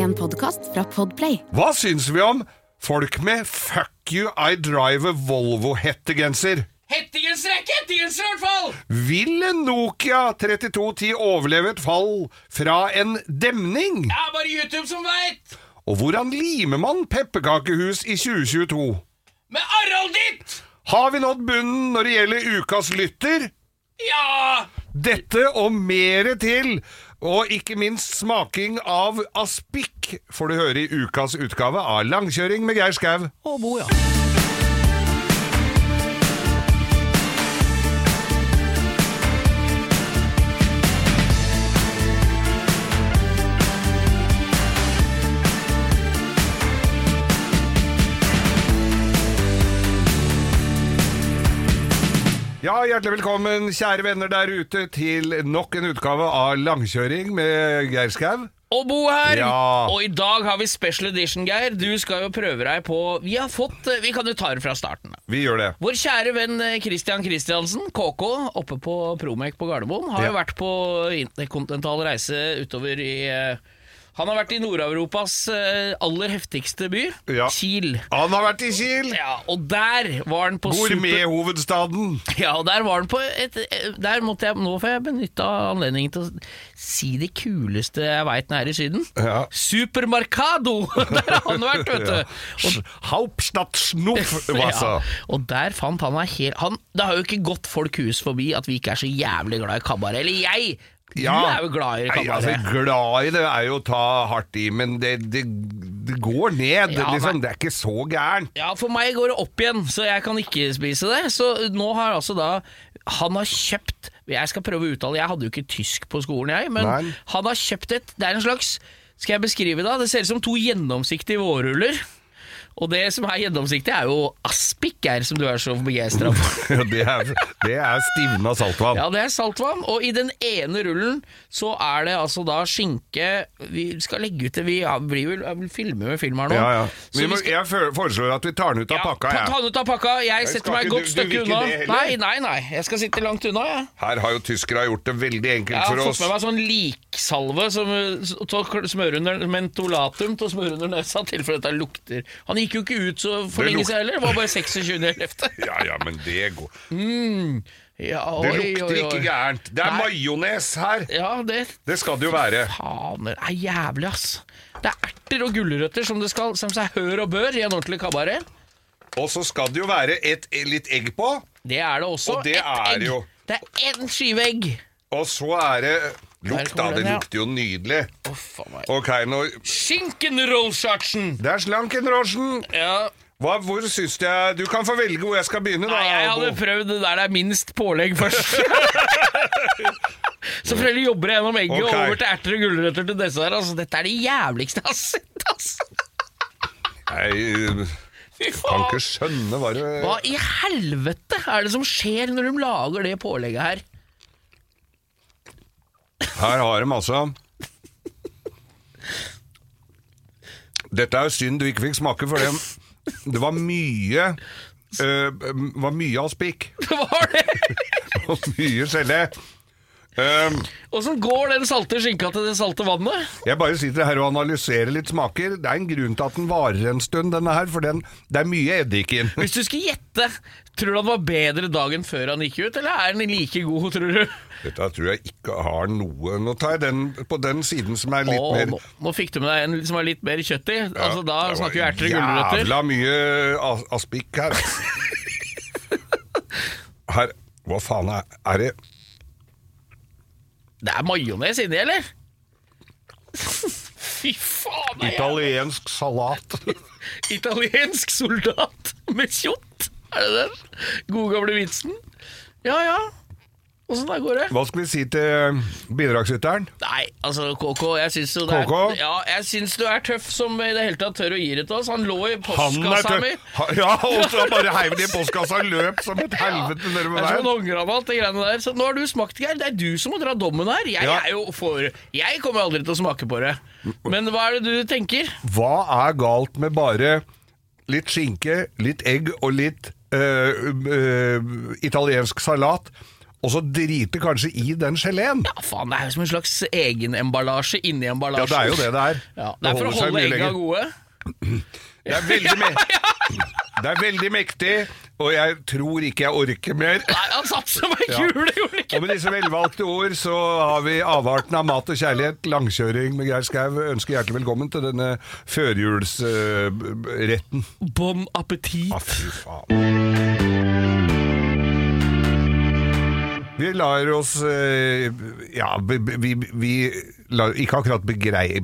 En podkast fra Podplay. Hva syns vi om folk med 'fuck you, I drive a Volvo'-hettegenser? Hettegenser er ikke hettegenser, i hvert fall! Vil en Nokia 3210 overleve et fall fra en demning? Det er bare YouTube som veit! Og hvordan limer man pepperkakehus i 2022? Med Arald ditt! Har vi nådd bunnen når det gjelder ukas lytter? Ja! Dette og mere til, og ikke minst smaking av aspik, får du høre i ukas utgave av Langkjøring med Geir Skau. Og Bo, ja. Ja, hjertelig velkommen, kjære venner der ute, til nok en utgave av Langkjøring med Geir Skau. Og Bo her! Ja. Og i dag har vi special edition, Geir. Du skal jo prøve deg på Vi har fått Vi kan jo ta det fra starten. Vi gjør det. Vår kjære venn eh, Christian Christiansen, KK, oppe på Promek på Gardermoen, har Ja. jo vært på interkontinental reise utover i eh, Han har vært i Nord-Europas eh, aller heftigste by, Ja. Kiel. Han har vært i Kiel! Ja, og der var han på super... Gourmethovedstaden. Ja, og der var han på et Der måtte jeg Nå får jeg benytta anledningen til å si det kuleste jeg veit nede i Syden. Ja. Supermarcado! Der har han vært, vet du. Og, Hauptstadt Schnuffwasser. ja, og der fant han meg helt han, Det har jo ikke gått folk hus forbi at vi ikke er så jævlig glad i kabaret. Eller jeg! Du er jo glad i Nei, altså, glad i det er jo å ta hardt i, men det, det, det går ned. Ja, liksom. Det er ikke så gærent. Ja, for meg går det opp igjen, så jeg kan ikke spise det. Så nå har altså da Han har kjøpt Jeg skal prøve å uttale Jeg hadde jo ikke tysk på skolen, jeg, men Nei. han har kjøpt et Det er en slags Skal jeg beskrive det? Det ser ut som to gjennomsiktige vårruller. Og det som er gjennomsiktig, er jo aspik, her, som du er så begeistra for. Det, er, det er stivna saltvann. Ja, det er saltvann, og i den ene rullen så er det altså da skinke Vi skal legge ut det, vi ja, blir vel, filmer med film her nå. Ja, ja. Vi må, vi skal- Jeg foreslår at vi tar den ut av ja, pakka. ta- Ta Jeg. den ut av pakka. Jeg setter meg et godt stykke unna. Nei, nei, nei. Jeg skal sitte langt unna, jeg. Her har jo tyskere gjort det veldig enkelt for oss. Jeg har fått med meg sånn liksalve som til å smøre under mentolatum til å smøre under nesa, i tilfelle dette lukter Han gikk jo ikke ut så for lenge siden heller. Det var bare 26.11. Ja, ja, men det går Ja, Det lukter oi, oi. ikke gærent. Det er majones her. Ja, det Det skal det jo være. Faen, det er jævlig, ass. Det er erter og gulrøtter som det skal Som seg hør og bør i en ordentlig kabaret. Og så skal det jo være et, litt egg på. Det er det også. Og det et er egg. jo- Det er én skive egg. Og så er det Lukt, da. Det lukter jo nydelig. Ok, nå Skinkenrollsatsen! Det er slankenrosjen. Ja. Hva, hvor syns jeg Du kan få velge hvor jeg skal begynne, da. Nei, jeg hadde Bo. prøvd det der det er minst pålegg først. Så foreldre jobber jeg gjennom egget Ok. og over til erter og gulrøtter til dessert. Altså, dette er det jævligste jeg har sett, altså. Jeg Fy kan faen. ikke skjønne hva det Hva i helvete er det som skjer når de lager det pålegget her? Her har de altså Dette er jo synd du ikke fikk smake, for det, det var mye øh, var mye aspik Det var det! og mye gelé. Um, Åssen går den salte skinka til det salte vannet? jeg bare sitter her og analyserer litt smaker. Det er en grunn til at den varer en stund, denne her, for den, det er mye eddik i den. Hvis du skulle gjette, tror du han var bedre dagen før han gikk ut, eller er den like god, tror du? Dette tror jeg ikke har noe Nå tar jeg den på den siden som er litt Åh, mer nå, nå fikk du med deg en som er litt mer kjøtt i. altså Da snakker vi erter og gulrøtter. Jævla mye as- aspik her. Her Hva faen er, er det Det er majones inni, eller? Fy faen! det er Italiensk salat. Italiensk soldat med kjott. Er det den? Gode gamle vitsen? Ja ja. Åssen det går det? Hva skal vi si til bidragsyteren? Nei, altså KK, jeg syns jo det er, KK? ja, jeg syns du er tøff som i det hele tatt tør å gi det til oss. Han lå i postkassa mi. Ja, og så bare heiv det i postkassa og løp som et helvete Det nedover er veien. håndgranat, det greiene der. Så nå har du smakt, Geir. Det er du som må dra dommen her. Jeg Ja. er jo for Jeg kommer aldri til å smake på det. Men hva er det du tenker? Hva er galt med bare litt skinke, litt egg og litt øh, øh, italiensk salat, og så drite kanskje i den geleen. Ja, faen, det er jo som en slags egenemballasje inni emballasjen. Ja, det er jo det det er. Ja, det er for å holde egga gode. Det er veldig, mye. det er veldig mektig, og jeg tror ikke jeg orker mer. Nei, han satt som ei kule, gjorde han ikke? Og med disse velvalgte ord så har vi avarten av mat og kjærlighet, langkjøring med Geir Skau. Ønsker hjertelig velkommen til denne førjulsretten. Bon appétit. Ah, fy faen. Vi lar oss eh, Ja, vi, vi, lar ikke akkurat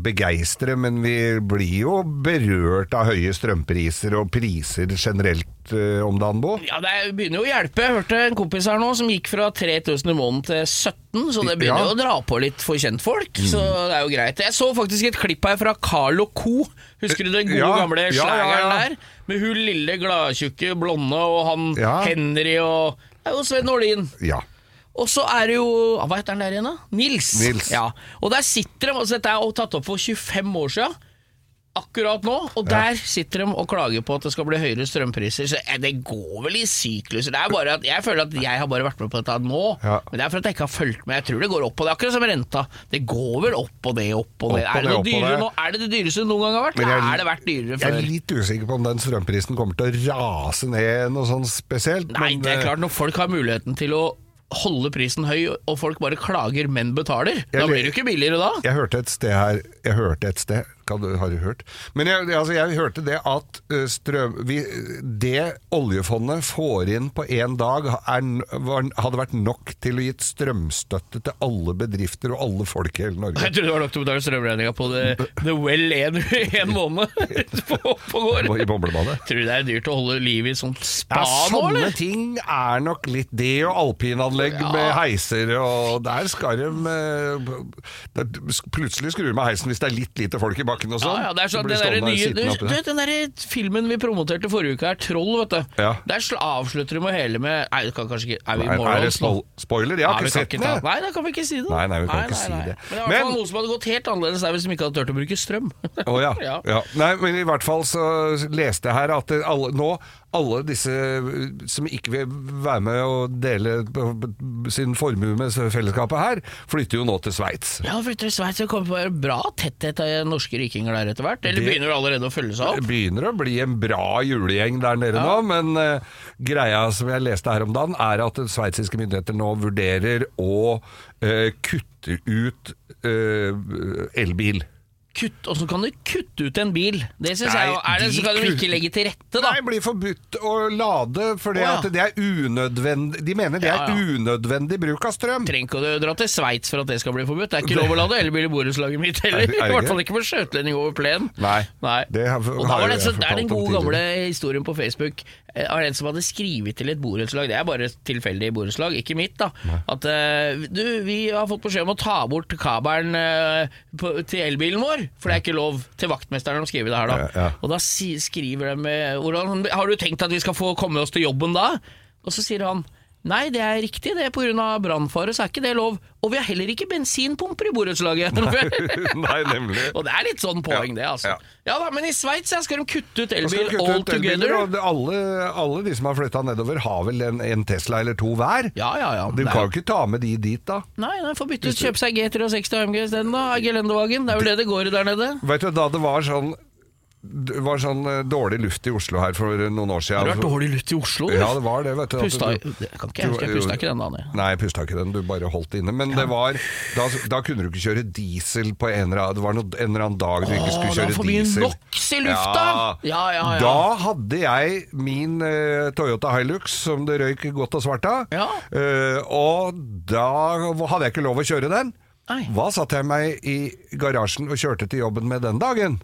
begeistre, men vi blir jo berørt av høye strømpriser og priser generelt eh, om dagen, Bo. Ja, Det er- begynner jo å hjelpe. Jeg hørte en kompis her nå som gikk fra 3000 i måneden til 17, så det begynner Ja. jo å dra på litt for kjentfolk. Så det er jo greit. Jeg så faktisk et klipp her fra Carlo Co. Husker du den gode, Ja, gamle ja, ja, slageren ja. der? Med hun lille, gladtjukke blonde og han Ja. Henry og Det er jo Sven Nordin. Ja. Og så er det jo ah, Hva heter han der igjen, da? Nils. Nils. Ja. Og der sitter de, altså Dette er tatt opp for 25 år siden. Akkurat nå, og der sitter de og klager på at det skal bli høyere strømpriser. Så eh, Det går vel i sykluser. Det er bare at Jeg føler at jeg har bare vært med på dette nå, Ja. men det er for at jeg ikke har fulgt med. Jeg tror det går opp og det. Akkurat som renta. Det går vel opp og det, opp og det. Opp og er det det, dyrere nå? Er det det dyreste det noen gang har vært? Jeg- er det vært dyrere før? Jeg er litt usikker på om den strømprisen kommer til å rase ned noe sånn spesielt. Nei, men, det er eh, klart når folk har muligheten til å holde prisen høy, og folk bare klager, men betaler. Da blir det jo ikke billigere da. Jeg hørte et sted her Jeg hørte et sted Kan du, Har du hørt? Men jeg, altså, jeg hørte det at eh, strøm, vi, det oljefondet får inn på én dag, er, var, hadde vært nok til å gitt strømstøtte til alle bedrifter og alle folk i hele Norge. Jeg trodde det var nok til å betale strømregninga på The, the Well en, en måned på, på gård. I boblebadet. Tror du det er dyrt å holde liv i sånt spa Ja, nå, sånne ting er nok litt det, og alpinanlegg Ja. med heiser, og der skal de Plutselig skrur de av heisen hvis det er litt lite folk i bakken og Ja, sånn. ja, det er sånn, den, der nye, du, vet den der filmen vi promoterte forrige uke er Troll, vet du. Ja. Der avslutter de med hele med Nei, kan kanskje ikke Er vi nei, Er, det spoiler? Jeg har Nei, ikke sett den. Nei, da kan vi ikke si det. Nei, nei, vi kan ikke si det. Men det fall noe som hadde gått helt annerledes der hvis de ikke hadde turt å bruke strøm. Ja. Ja. ja. Nei, men i hvert fall så leste jeg her at alle, nå alle disse som ikke vil være med og dele b- sin formue med fellesskapet her, flytter jo nå til Sveits. Ja, flytter til Sveits. Det kommer til å være bra tetthet av norske rikinger der etter hvert. Eller Det- begynner det allerede å følge seg Det opp? begynner å bli en bra julegjeng der nede nå, men uh, greia som jeg leste her om dagen, er at sveitsiske myndigheter nå vurderer å uh, kutte ut uh, elbil. Kutt, så kan du kutte ut en bil. Det synes Nei, jeg jo- er det, de Så kan du ikke legge til rette, da. Nei, blir forbudt å lade, for Å, ja. at det er unødvendig De mener det Ja, er ja. unødvendig bruk av strøm. Trenger ikke å dra til Sveits for at det skal bli forbudt. Det er ikke lov å lade elbil i borettslaget mitt heller. Er det- er det I hvert fall ikke for skjøtlending over plen. Nei, det har- og da har var jo det, jeg så, det er den om gode gamle historien på Facebook av en som hadde skrevet til et borettslag. Det er bare tilfeldig borettslag, ikke mitt, da. At eh, du, vi har fått beskjed om å ta bort kabelen eh, på, til elbilen vår, for det er ikke lov til vaktmesteren å skrive det her, da. Ja, ja. Og da skriver de Har du tenkt at vi skal få komme oss til jobben da? Og så sier han Nei, det er riktig, det er pga. brannfare, så er ikke det lov. Og vi har heller ikke bensinpumper i borettslaget. Nei, nemlig. og det er litt sånn poeng, det, altså. Ja. Ja da, men i Sveits skal de kutte ut elbil kutte all ut together. og alle, alle de som har flytta nedover, har vel en, en Tesla eller to hver. Ja, ja, ja. Du kan jo ikke ta med de dit, da. Nei, nei, får bytte ut, kjøpe seg G63 AMG isteden, da. Gelendevagen. Det er vel det det går i der nede. Vet du, da det var sånn det var sånn eh, dårlig luft i Oslo her for noen år siden. Har det vært dårlig luft i Oslo? Ja, det var det, vet du. Pusta du- Det kan ikke jeg. Jeg pusta ikke den da. jeg. Nei, jeg pusta ikke den, du bare holdt det inne. Men det var da, da kunne du ikke kjøre diesel på en eller annen Det var noe, en eller annen dag du ikke skulle kjøre diesel Å, det var for mye. NOx i lufta! Ja, ja, ja. Da hadde jeg min uh, Toyota Hilux som det røyk godt og svart av. Ja. Eh, og da hadde jeg ikke lov å kjøre den. Nei. Hva satte jeg meg i garasjen og kjørte til jobben med den dagen?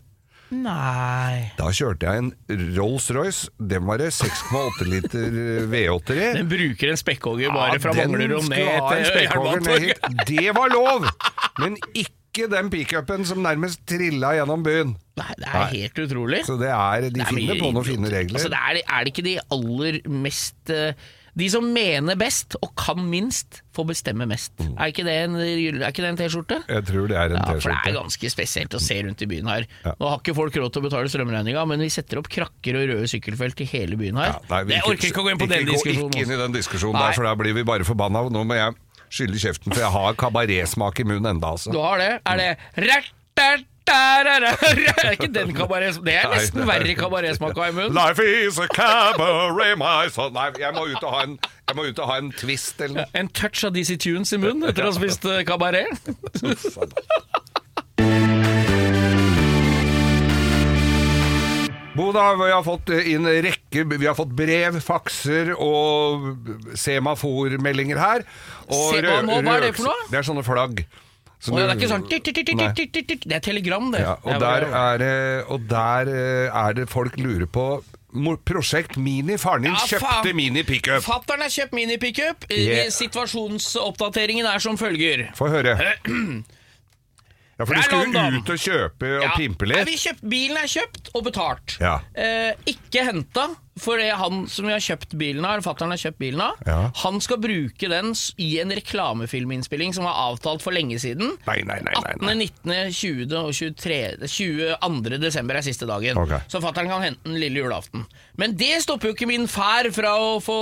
Nei Da kjørte jeg en Rolls-Royce. Den var det 6,8 liter V8-er i. Den bruker en spekkhogger bare fra den Manglerud ned ha en til Jernbanetorget. Det var lov! Men ikke den pickupen som nærmest trilla gjennom byen. Nei, det er helt utrolig. Så det er, de Det er finner mye på noen fine regler. Altså, det er, er det ikke de aller mest eh, De som mener best og kan minst, får bestemme mest. Er ikke en, er ikke det en T-skjorte? Jeg tror det er en Ja, for det er ganske spesielt å se rundt i byen her. Ja. Nå har ikke folk råd til å betale strømregninga, men vi setter opp krakker og røde sykkelfelt i hele byen her. Ja, nei, vi det orker ikke å gå inn på Ikke den diskusjonen. ikke inn i den diskusjonen Nei. der, for da blir vi bare forbanna. Nå må jeg skylle kjeften, for jeg har kabaretsmak i munnen enda, altså. Du har det? Er det Rattartarara. Er ikke den kabaret Det er nesten er- verre kabaretsmak munnen. Life is a cabaret, my son Nei, jeg må ut og ha en, jeg må ut og ha en twist eller noe. En touch av DC Tunes i munnen etter å ha spist eh, kabaret. Boda, vi har fått inn rekke Vi har fått brev, fakser og semaformeldinger her. Og Se- hva nå? Hva er det for noe? Det er sånne flagg. Så ja, det er ikke sånn. Det er telegram, det. Ja, og, der er det, og der eh, er det folk lurer på Prosjekt Mini. Faren din Ja, kjøpte. Mini pickup. Fattern har kjøpt minipickup. Yeah. Situasjonsoppdateringen er som følger. Få høre. Ja, for du skulle London. ut og kjøpe og Ja. pimpe litt. vi kjøpt, bilen er kjøpt og betalt. Ja. Eh, ikke henta, for det han som vi har kjøpt bilen av, fatter'n har kjøpt bilen av, Ja. han skal bruke den i en reklamefilminnspilling som var avtalt for lenge siden. Nei, nei, nei, nei, 18., 19., 20. og 23. 22. desember er siste dagen. Okay. Så fatter'n kan hente den lille julaften. Men det stopper jo ikke min fær fra å få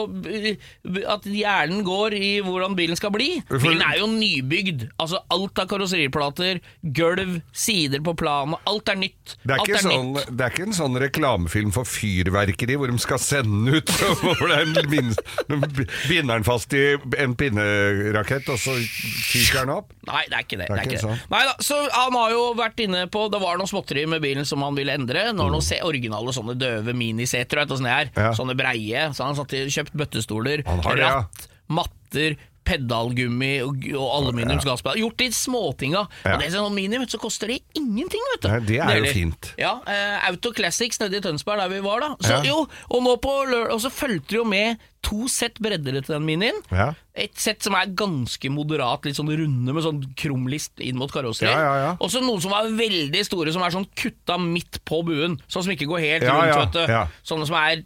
At hjernen går i hvordan bilen skal bli. Bilen er jo nybygd. Altså Alt av karosseriplater, gulv, sider på planen, Alt er nytt. Det er, alt er sånn, nytt. det er ikke en sånn reklamefilm for fyrverkeri hvor de skal sende ut, det en binder den fast i en pinnerakett, og så fyker den opp. Nei, det er ikke det. Det er ikke ikke det. sånn. Neida, så han har jo vært inne på Det var noe småtteri med bilen som han ville endre. Nå har noen se, originale sånne døve miniseter, vet er. Mm. Ja. Sånne breie. Så han har kjøpt bøttestoler, Han har det, ja. ratt, matter. Pedalgummi og, og aluminiums gasspedal. Gjort de småtinga. Ja. Og det er sånn mini, så koster det ingenting, vet du. Nei, det er jo fint. Ja, uh, Auto Classics nede i Tønsberg, der vi var da. Så jo, og nå på Og så fulgte det jo med to sett breddere til den minien. Ja. Et sett som er ganske moderat, litt sånn runde med sånn krumlist inn mot karosseriet. Ja, ja, ja. Og så noen som er veldig store, som er sånn kutta midt på buen. Sånn som ikke går helt rundt, vet du. Sånne som er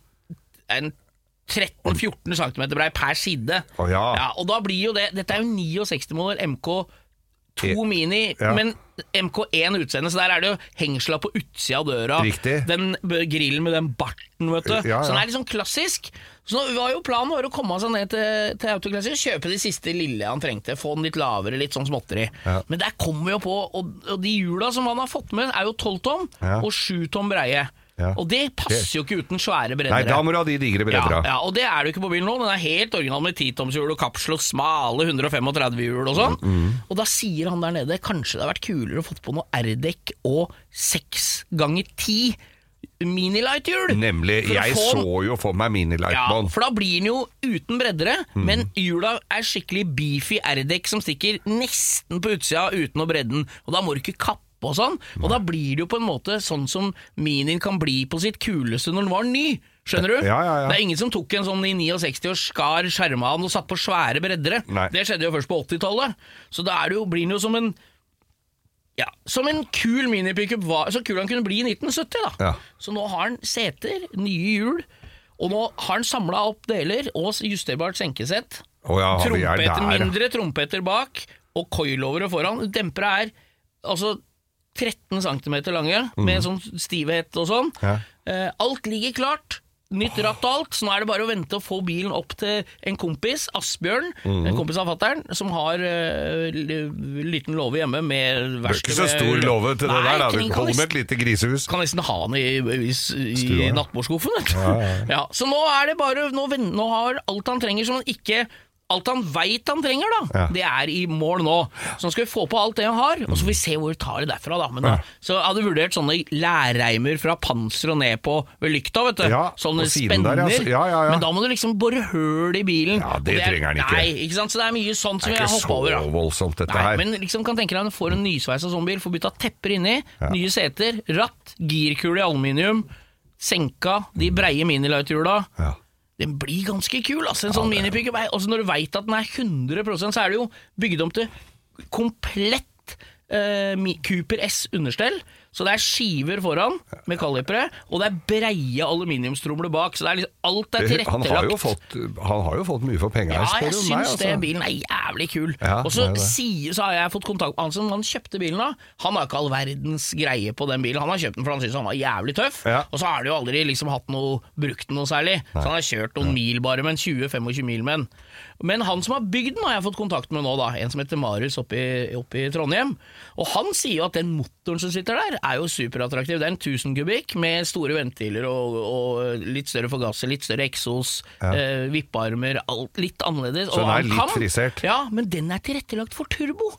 en 13-14 cm brei per side. Å, ja. og da blir jo det Dette er jo 69 måler MK2 E- Mini, Ja. men MK1 utseende, så der er det jo hengsla på utsida av døra. Riktig. Den b- grillen med den barten, vet du. Ja, ja. Så den er litt sånn klassisk. Så nå var jo planen var å komme seg ned til, til Autoklassisk, kjøpe de siste lille han trengte, få den litt lavere, litt sånn småtteri. Ja. Men der kommer vi jo på, og, og de hjula som han har fått med, er jo 12 tom Ja. og 7 tom breie. Ja. Og det passer jo ikke uten svære breddere. Nei, da må du ha de digre ja, breddera. ja, og det er det jo ikke på bilen nå. Den er helt original med 10-tomshjul og kapsel og smale 135-hjul og sånn. Mm, Og da sier han der nede kanskje det har vært kulere å fått på noe R-dekk og 6 ganger 10 minilight-hjul. Nemlig. Jeg få så jo for meg ja, for da blir den jo uten breddere, Mm. men hjula er skikkelig beefy R-dekk som stikker nesten på utsida uten å bredde den, og da må du ikke kappe og sånn, og da blir det jo på en måte sånn som Minien kan bli på sitt kuleste når den var ny. Skjønner du? Ja, ja, ja. Det er ingen som tok en sånn i 69 og skar skjerma av den og satt på svære breddere. Nei. Det skjedde jo først på 80-tallet. Så da det jo, blir den jo som en ja, som en kul minipickup var Så kul han kunne bli i 1970, da. Ja. Så nå har han seter, nye hjul, og nå har han samla opp deler og justerbart senkesett. Oh ja, er trompeter, mindre trompeter bak, og coilovere foran. Dempere er altså 13 cm lange, med sånn stivhet og sånn. Ja. Eh, alt ligger klart. Nytt ratt og alt, så nå er det bare å vente og få bilen opp til en kompis, Asbjørn, mm. en kompis av fatter'n, som har uh, liten låve hjemme med Det er ikke så stor låve til det Nei, der. da Du holder med et lite grisehus. kan nesten ha den i, i, i ja. nattbordskuffen. vet du. Ja, så nå er det bare nå, nå har alt han trenger som han ikke Alt han veit han trenger, da, Ja. det er i mål nå. Så nå skal vi få på alt det han har, og så får vi se hvor vi tar det derfra. da Men ja. Så jeg hadde vurdert sånne lærreimer fra panser og ned på ved lykta, vet du. Ja, sånne spenner. der, ja. Ja, ja, ja. Men da må du liksom bore høl i bilen. Ja, det, det er- trenger han ikke. Nei, ikke sant? Så det er mye sånt som Det vi er har ikke hoppa over. da så voldsomt, dette Nei, her. men liksom kan tenke deg du får en nysveisa sånn bil, får bytta tepper inni, nye seter, ratt, girkule i aluminium, senka, de breie minilighthjula. Ja. Den blir ganske kul, altså. En sånn minipickup. er- Altså, når du veit at den er 100 så er det jo bygd om til komplett eh, Cooper S understell. Så det er skiver foran med kalipere, og det er breie aluminiumstromler bak. Så det er liksom, alt er Han tilrettelagt. har, jo fått, han har jo fått mye for penga, Ja, spør jeg syns meg. det. Altså. Bilen er jævlig kul. Ja, og så, det er det. sier, så har jeg fått kontakt med han som han kjøpte bilen av. Han har ikke all verdens greie på den bilen. Han har kjøpt den for han syns han var jævlig tøff, Ja. og så har han jo aldri liksom hatt noe, brukt den noe særlig. Så han har kjørt noen mil bare, men 20-25 mil med den. Men han som har bygd den, har jeg fått kontakt med nå, da. En som heter Marius oppe i, Trondheim. Og han sier jo at den motoren som sitter der, er jo superattraktiv. Det er en 1000 kubikk med store ventiler og, og litt større forgasser, litt større eksos, eh, vippearmer, alt litt annerledes. Så den er han litt kan- frisert? Ja, men den er tilrettelagt for turbo.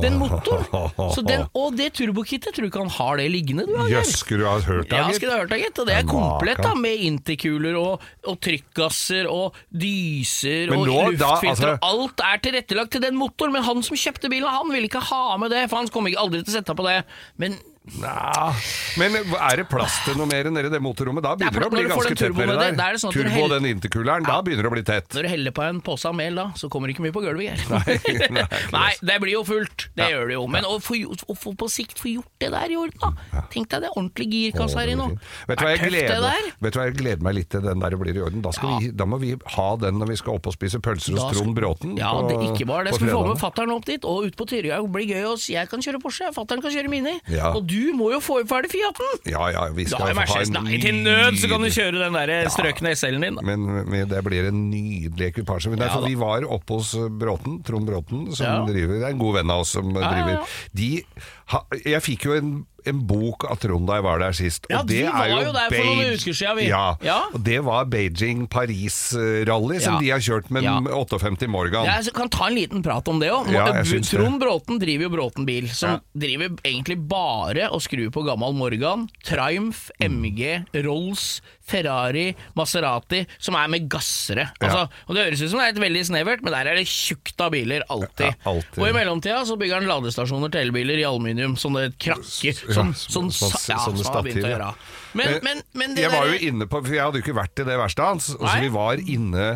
Den motoren. Så den, og det turbokittet, tror du ikke han har det liggende? Du, Jøss, skulle du ha hørt det? Ja, gitt? skulle du ha hørt det, gitt. Og det er komplett da, med interkuler og, og trykkgasser og dyser Men og luftfilter. altså- Alt er tilrettelagt til den motoren, men han som kjøpte bilen, han ville ikke ha med det, for han kommer aldri til å sette på det. Men Nja, Men er det plass til noe mer nedi det motorrommet? Da er begynner det å bli ganske tett nedi der. er det sånn Turbo og heller- den interkuleren, da begynner det å bli tett. når du heller på en pose av mel, da, så kommer det ikke mye på gulvet, Geir. Nei, nei, det blir jo fullt. Det gjør det jo. Men å få, på sikt få gjort det der i orden, da. Tenk deg det ordentlig girkasse her i nå. Vet du hva Er jeg gleder, der? meg litt til den der blir i orden? Da, vi, da må vi ha den når vi skal opp og spise pølser hos Trond Bråten. Ja, på- det ikke bare det. Skal vi få med fattern opp dit, og ut på Tyrøya. Det blir gøy. Jeg kan kjøre Porsche, fattern kan kjøre Mini. Ja. Og du må jo få ferdig Fiaten! Ja, ja, vi Du skal har Mercedes. en Nei, til nød så kan du kjøre den der strøkne SL-en din. da. Men, men det blir en nydelig ekvipasje. Men derfor Ja, vi var oppe hos Bråten, Trond Bråten, som Ja. driver, det er en god venn av oss som Ja, ja, driver. ja. De, ha, jeg fikk jo en, en bok av Trond da jeg var der sist. Ja, og det de var jo der for noen uker siden, vi. Ja, Ja. og det var Beijing-Paris-rally som Ja. de har kjørt med Ja. 58 Morgan. Jeg kan ta en liten prat om det òg. Trond Bråten driver jo Bråten bil, som driver egentlig bare å skru på gammel Morgan, Triumph. MG, Rolls, Ferrari, Maserati, som er med gassere. Altså, og Det høres ut som det er et veldig snevert, men der er det tjukt av biler, alltid. Ja, alltid. Og i mellomtida så bygger han ladestasjoner til elbiler i aluminium, sånne krakker. Sånn, sånn- sånn, ja, som han har begynt å gjøre. Men, men, men det jeg var jo inne på, for jeg hadde jo ikke vært i det verkstedet hans. og så vi var inne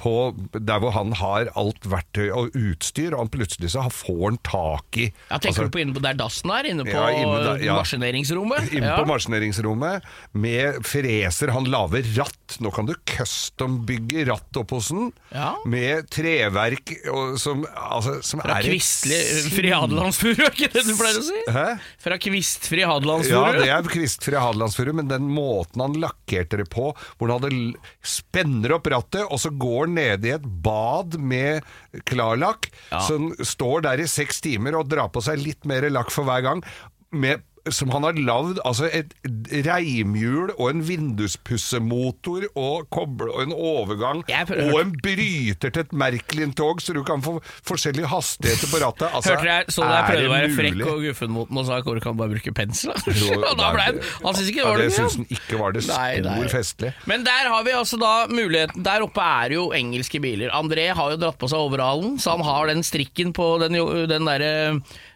på der hvor han har alt verktøy og utstyr, og han plutselig så får han tak i ja, Tenker altså, du på inne på der dassen er? Inne på Ja, inne der, ja. maskineringsrommet? Inne på maskineringsrommet med freser. Han lager ratt. Nå kan du custombygge ratt opp hos den. Ja. Med treverk og, som, altså, som Fra er kvistfri hadelandsfuru, er ikke det du pleier å si? Hæ? Fra kvistfri Ja, det er kvistfri hadelandsfuru, men den måten han lakkerte det på, hvor han hadde spenner opp rattet, og så går han nede i et bad med klarlakk, som står der i seks timer og drar på seg litt mer lakk for hver gang, med som han har lagd altså et reimhjul og en vinduspussemotor og koble og en overgang og en bryter til et Merklin-tog, så du kan få forskjellige hastigheter på rattet. Altså, Hørte jeg, så jeg prøvde det å være frekk og guffen mot den og sa hvor kan bare bruke pensel? da? Ble han Han syntes ikke det var det Ja, syns gøy. han ikke var det stor festlig. Men der har vi altså da muligheten Der oppe er jo engelske biler. André har jo dratt på seg overhalen, så han har den strikken på den, den derre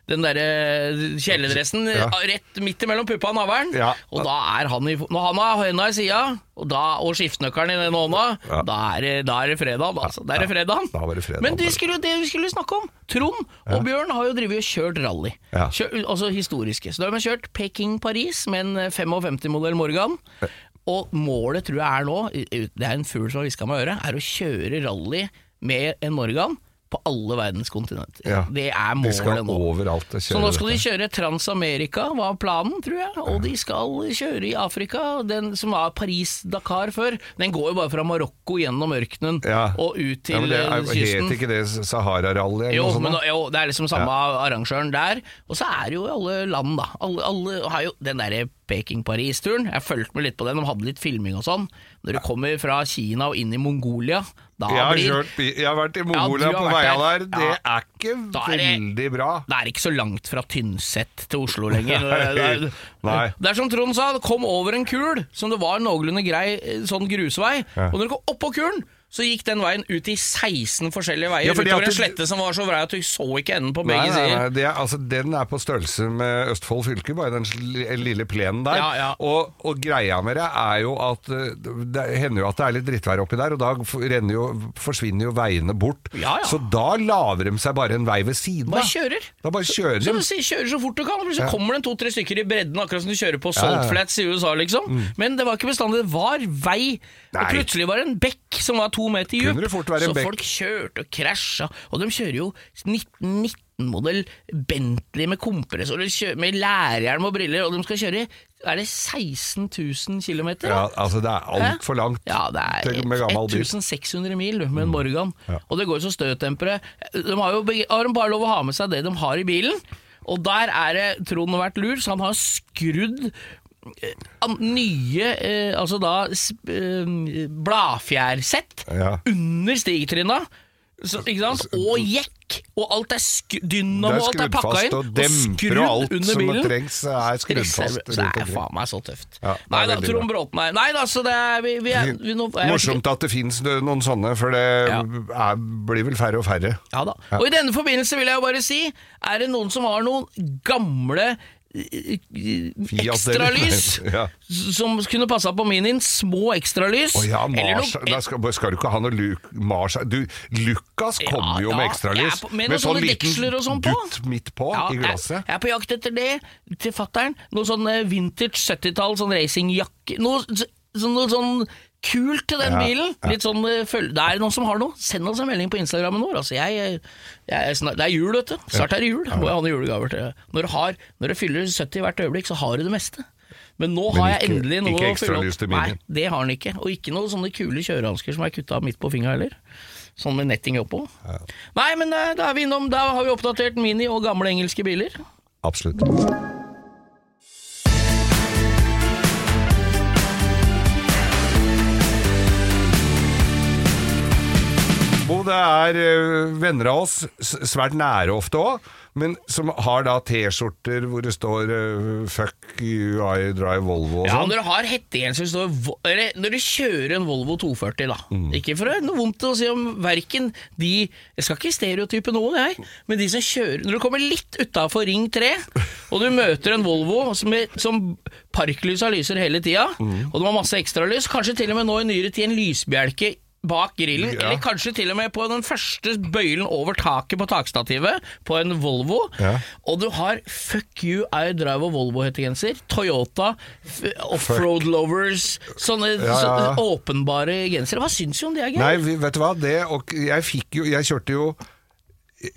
den derre kjeledressen Ja. rett midt imellom puppa og navlen. Ja. Og da er han i Når han har hånda i sida, og, da- og skiftenøkkelen i den hånda, Ja. da, er da er det fredag. Altså. Da er det Ja, fredag. fredag. Men det, skulle, det vi skulle snakke om Trond og Bjørn har jo drevet og kjørt rally. Ja. Kjør, altså historiske. Så da har de kjørt Peking-Paris med en 55-modell Morgan. Og målet tror jeg er nå, det er en fugl som har hviska meg i øret, er å kjøre rally med en Morgan på alle verdens kontinenter. Ja. Det er målet nå. overalt Så nå skal de kjøre Transamerika, var planen, tror jeg. Og de skal kjøre i Afrika, den som var Paris-Dakar før. Den går jo bare fra Marokko gjennom ørkenen Ja. og ut til ja, det er, kysten. Het ikke det Sahara-rally? eller Jo, jo, det er liksom samme arrangøren der. Og så er det jo alle land, da. Alle, alle har jo den derre Peking-Paris-turen. Jeg fulgte med litt på den, de hadde litt filming og sånn. Når du kommer fra Kina og inn i Mongolia, da jeg, har blir kjørt, jeg har vært i Mongolia ja, på veia der. Det Ja. er ikke Da veldig bra. Det er ikke så langt fra Tynset til Oslo lenger. Det er, Nei. det er som Trond sa, det kom over en kul som det var noenlunde grei eh, sånn grusvei. Ja. Og når du kom oppå kulen, så gikk den veien ut i 16 forskjellige veier Ja, utover en slette som var så vrei at du så ikke enden på Nei, begge nei, nei, sider. det er, altså, den er på størrelse med Østfold fylke, bare den lille plenen der. Ja, ja. Og, og greia med det er jo at eh, det hender jo at det er litt drittvær oppi der, og da jo, forsvinner jo veiene bort. Ja, ja. Så da laver de seg bare en vei ved siden Bare kjører. Da bare kjører Så de. du sier, kjører så fort du kan, og så kommer det en to-tre stykker i bredden, akkurat som du kjører på Salt. Flats i USA, liksom. Men det var ikke bestandig, det var vei. Og plutselig var det en bekk som var to meter dyp. Så folk kjørte og krasja, og de kjører jo 1919-modell Bentley med kompressor, med lærhjelm og briller, og de skal kjøre er det 16 000 km? Ja, altså det er altfor langt Ja, det er til- med gammel bil. 1600 mil med en Morgan. Mm. Ja. Og det går så støtdempere. De har jo har de bare lov å ha med seg det de har i bilen. Og der er det Trond har vært lur, så han har skrudd nye eh, altså da eh, bladfjærsett Ja. under stigtrinna. Så? Og jekk! Og alt er sk dynamo, alt er skrudd pakka inn. og og alt under som bilen. trengs er skrudd fast det er faen meg så tøft. Ja, Nei da, Trond Bråten er Nei da, så det er vi, vi er, vi, nå, er ikke. Morsomt at det fins noen sånne, for det Ja. er, blir vel færre og færre. Ja da. Og i denne forbindelse vil jeg jo bare si, er det noen som har noen gamle ekstralys Ja. som kunne passa på Minien? Små ekstralys? Oh, ja, Eller Mars, noe- skal, skal du ikke ha noe Luke, Mars Du, Lucas kommer jo med ekstralys. på- med med sånn på. dutt midt på Ja, i jeg, glasset. jeg er på jakt etter det til fattern. Noe sånn eh, vintage 70-tall, sånn racingjakke Noe, så- noe sånn kult til den Ja, bilen. Litt sånn eh, Det er noen som har noe. Send oss en melding på Instagrammen vår. Altså, jeg, jeg, snart, det er jul, vet du. Snart er det jul. Må jeg ha noen julegaver til Når du, har, når du fyller 70 hvert øyeblikk, så har du det meste. Men nå Men har jeg ikke- endelig noe å fylle opp. Nei, det har den ikke. Og ikke noen sånne kule kjørehansker som er kutta midt på fingeren heller. Sånn med netting oppå. Nei, men eh, da er vi innom Da har vi oppdatert Mini og gamle engelske biler. Absolutt. Bo, det er eh, venner av oss, svært nære ofte òg, men som har da T-skjorter hvor det står eh, 'fuck you, I drive Volvo' og Ja, sånn. når du har hettegenser som står eller Når du kjører en Volvo 240, da. Mm. Ikke for å noe vondt å si om verken de Jeg skal ikke stereotype noen, jeg, men de som kjører Når du kommer litt utafor Ring 3, og du møter en Volvo som, som parklysa lyser hele tida, Mm. og de har masse ekstralys, kanskje til og med nå i nyere tid en lysbjelke bak grillen, Ja. eller kanskje til og med på den første bøylen over taket på takstativet på en Volvo, Ja. og du har Fuck you, I drive og Volvo-hettegenser, Toyota, Offroad Lovers, sånne Ja, ja. åpenbare gensere. Hva syns du om det, Geir? Nei, vet du hva, det og Jeg fikk jo Jeg kjørte jo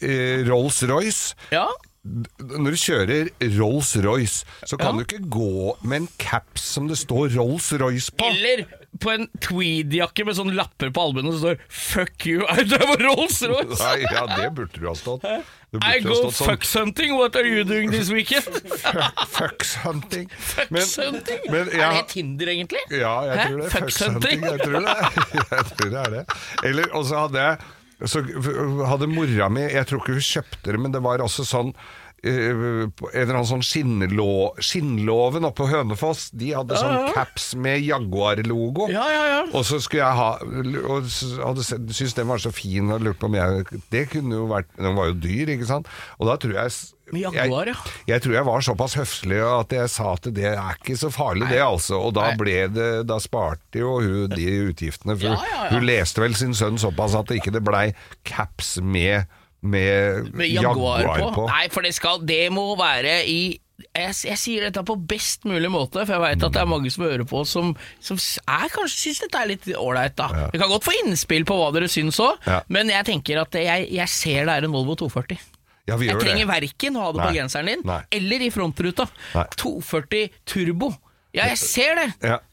eh, Rolls-Royce. Ja, Når du kjører Rolls-Royce, så kan Ja. du ikke gå med en caps som det står Rolls-Royce på. Eller på en tweed-jakke med sånne lapper på albuen som står 'Fuck you, I drive Rolls-Royce'. Nei, ja, det burde du ha stått. I go stått sånn fucks hunting, what are you doing this weekend? Fucks hunting. Fucks hunting? men Er jeg- det Tinder, egentlig? Ja, jeg Hæ? tror det. Fucks hunting. hunting? Jeg tror det. Jeg tror det er det. Eller, og så hadde jeg Så hadde mora mi Jeg tror ikke hun kjøpte det, men det var også sånn eh, på en eller annen sånn skinnlå, Skinnlåven oppe på Hønefoss, de hadde sånn caps med Jaguar-logo. Ja, ja, ja. Og så skulle jeg ha Og hadde syntes den var så fin og lurte på om jeg Det kunne jo vært Den var jo dyr, ikke sant? Og da tror jeg Jaguar, jeg, ja. jeg tror jeg var såpass høflig at jeg sa at det er ikke så farlig, det altså. Og da ble det Da sparte jo hun de utgiftene. For Ja, ja, ja. hun leste vel sin sønn såpass at det ikke blei caps med, med, Med Jaguar, på. Nei, for det skal Det må være i jeg, jeg sier dette på best mulig måte, for jeg veit at det er mange som hører på som, som er, kanskje syns dette er litt ålreit. da Vi kan godt få innspill på hva dere syns òg, Ja. men jeg tenker at jeg, jeg ser det er en Volvo 240. Ja, vi Jeg trenger det. verken å ha det på genseren din Nei. eller i frontruta. Nei. 240 turbo. Ja, jeg ser det!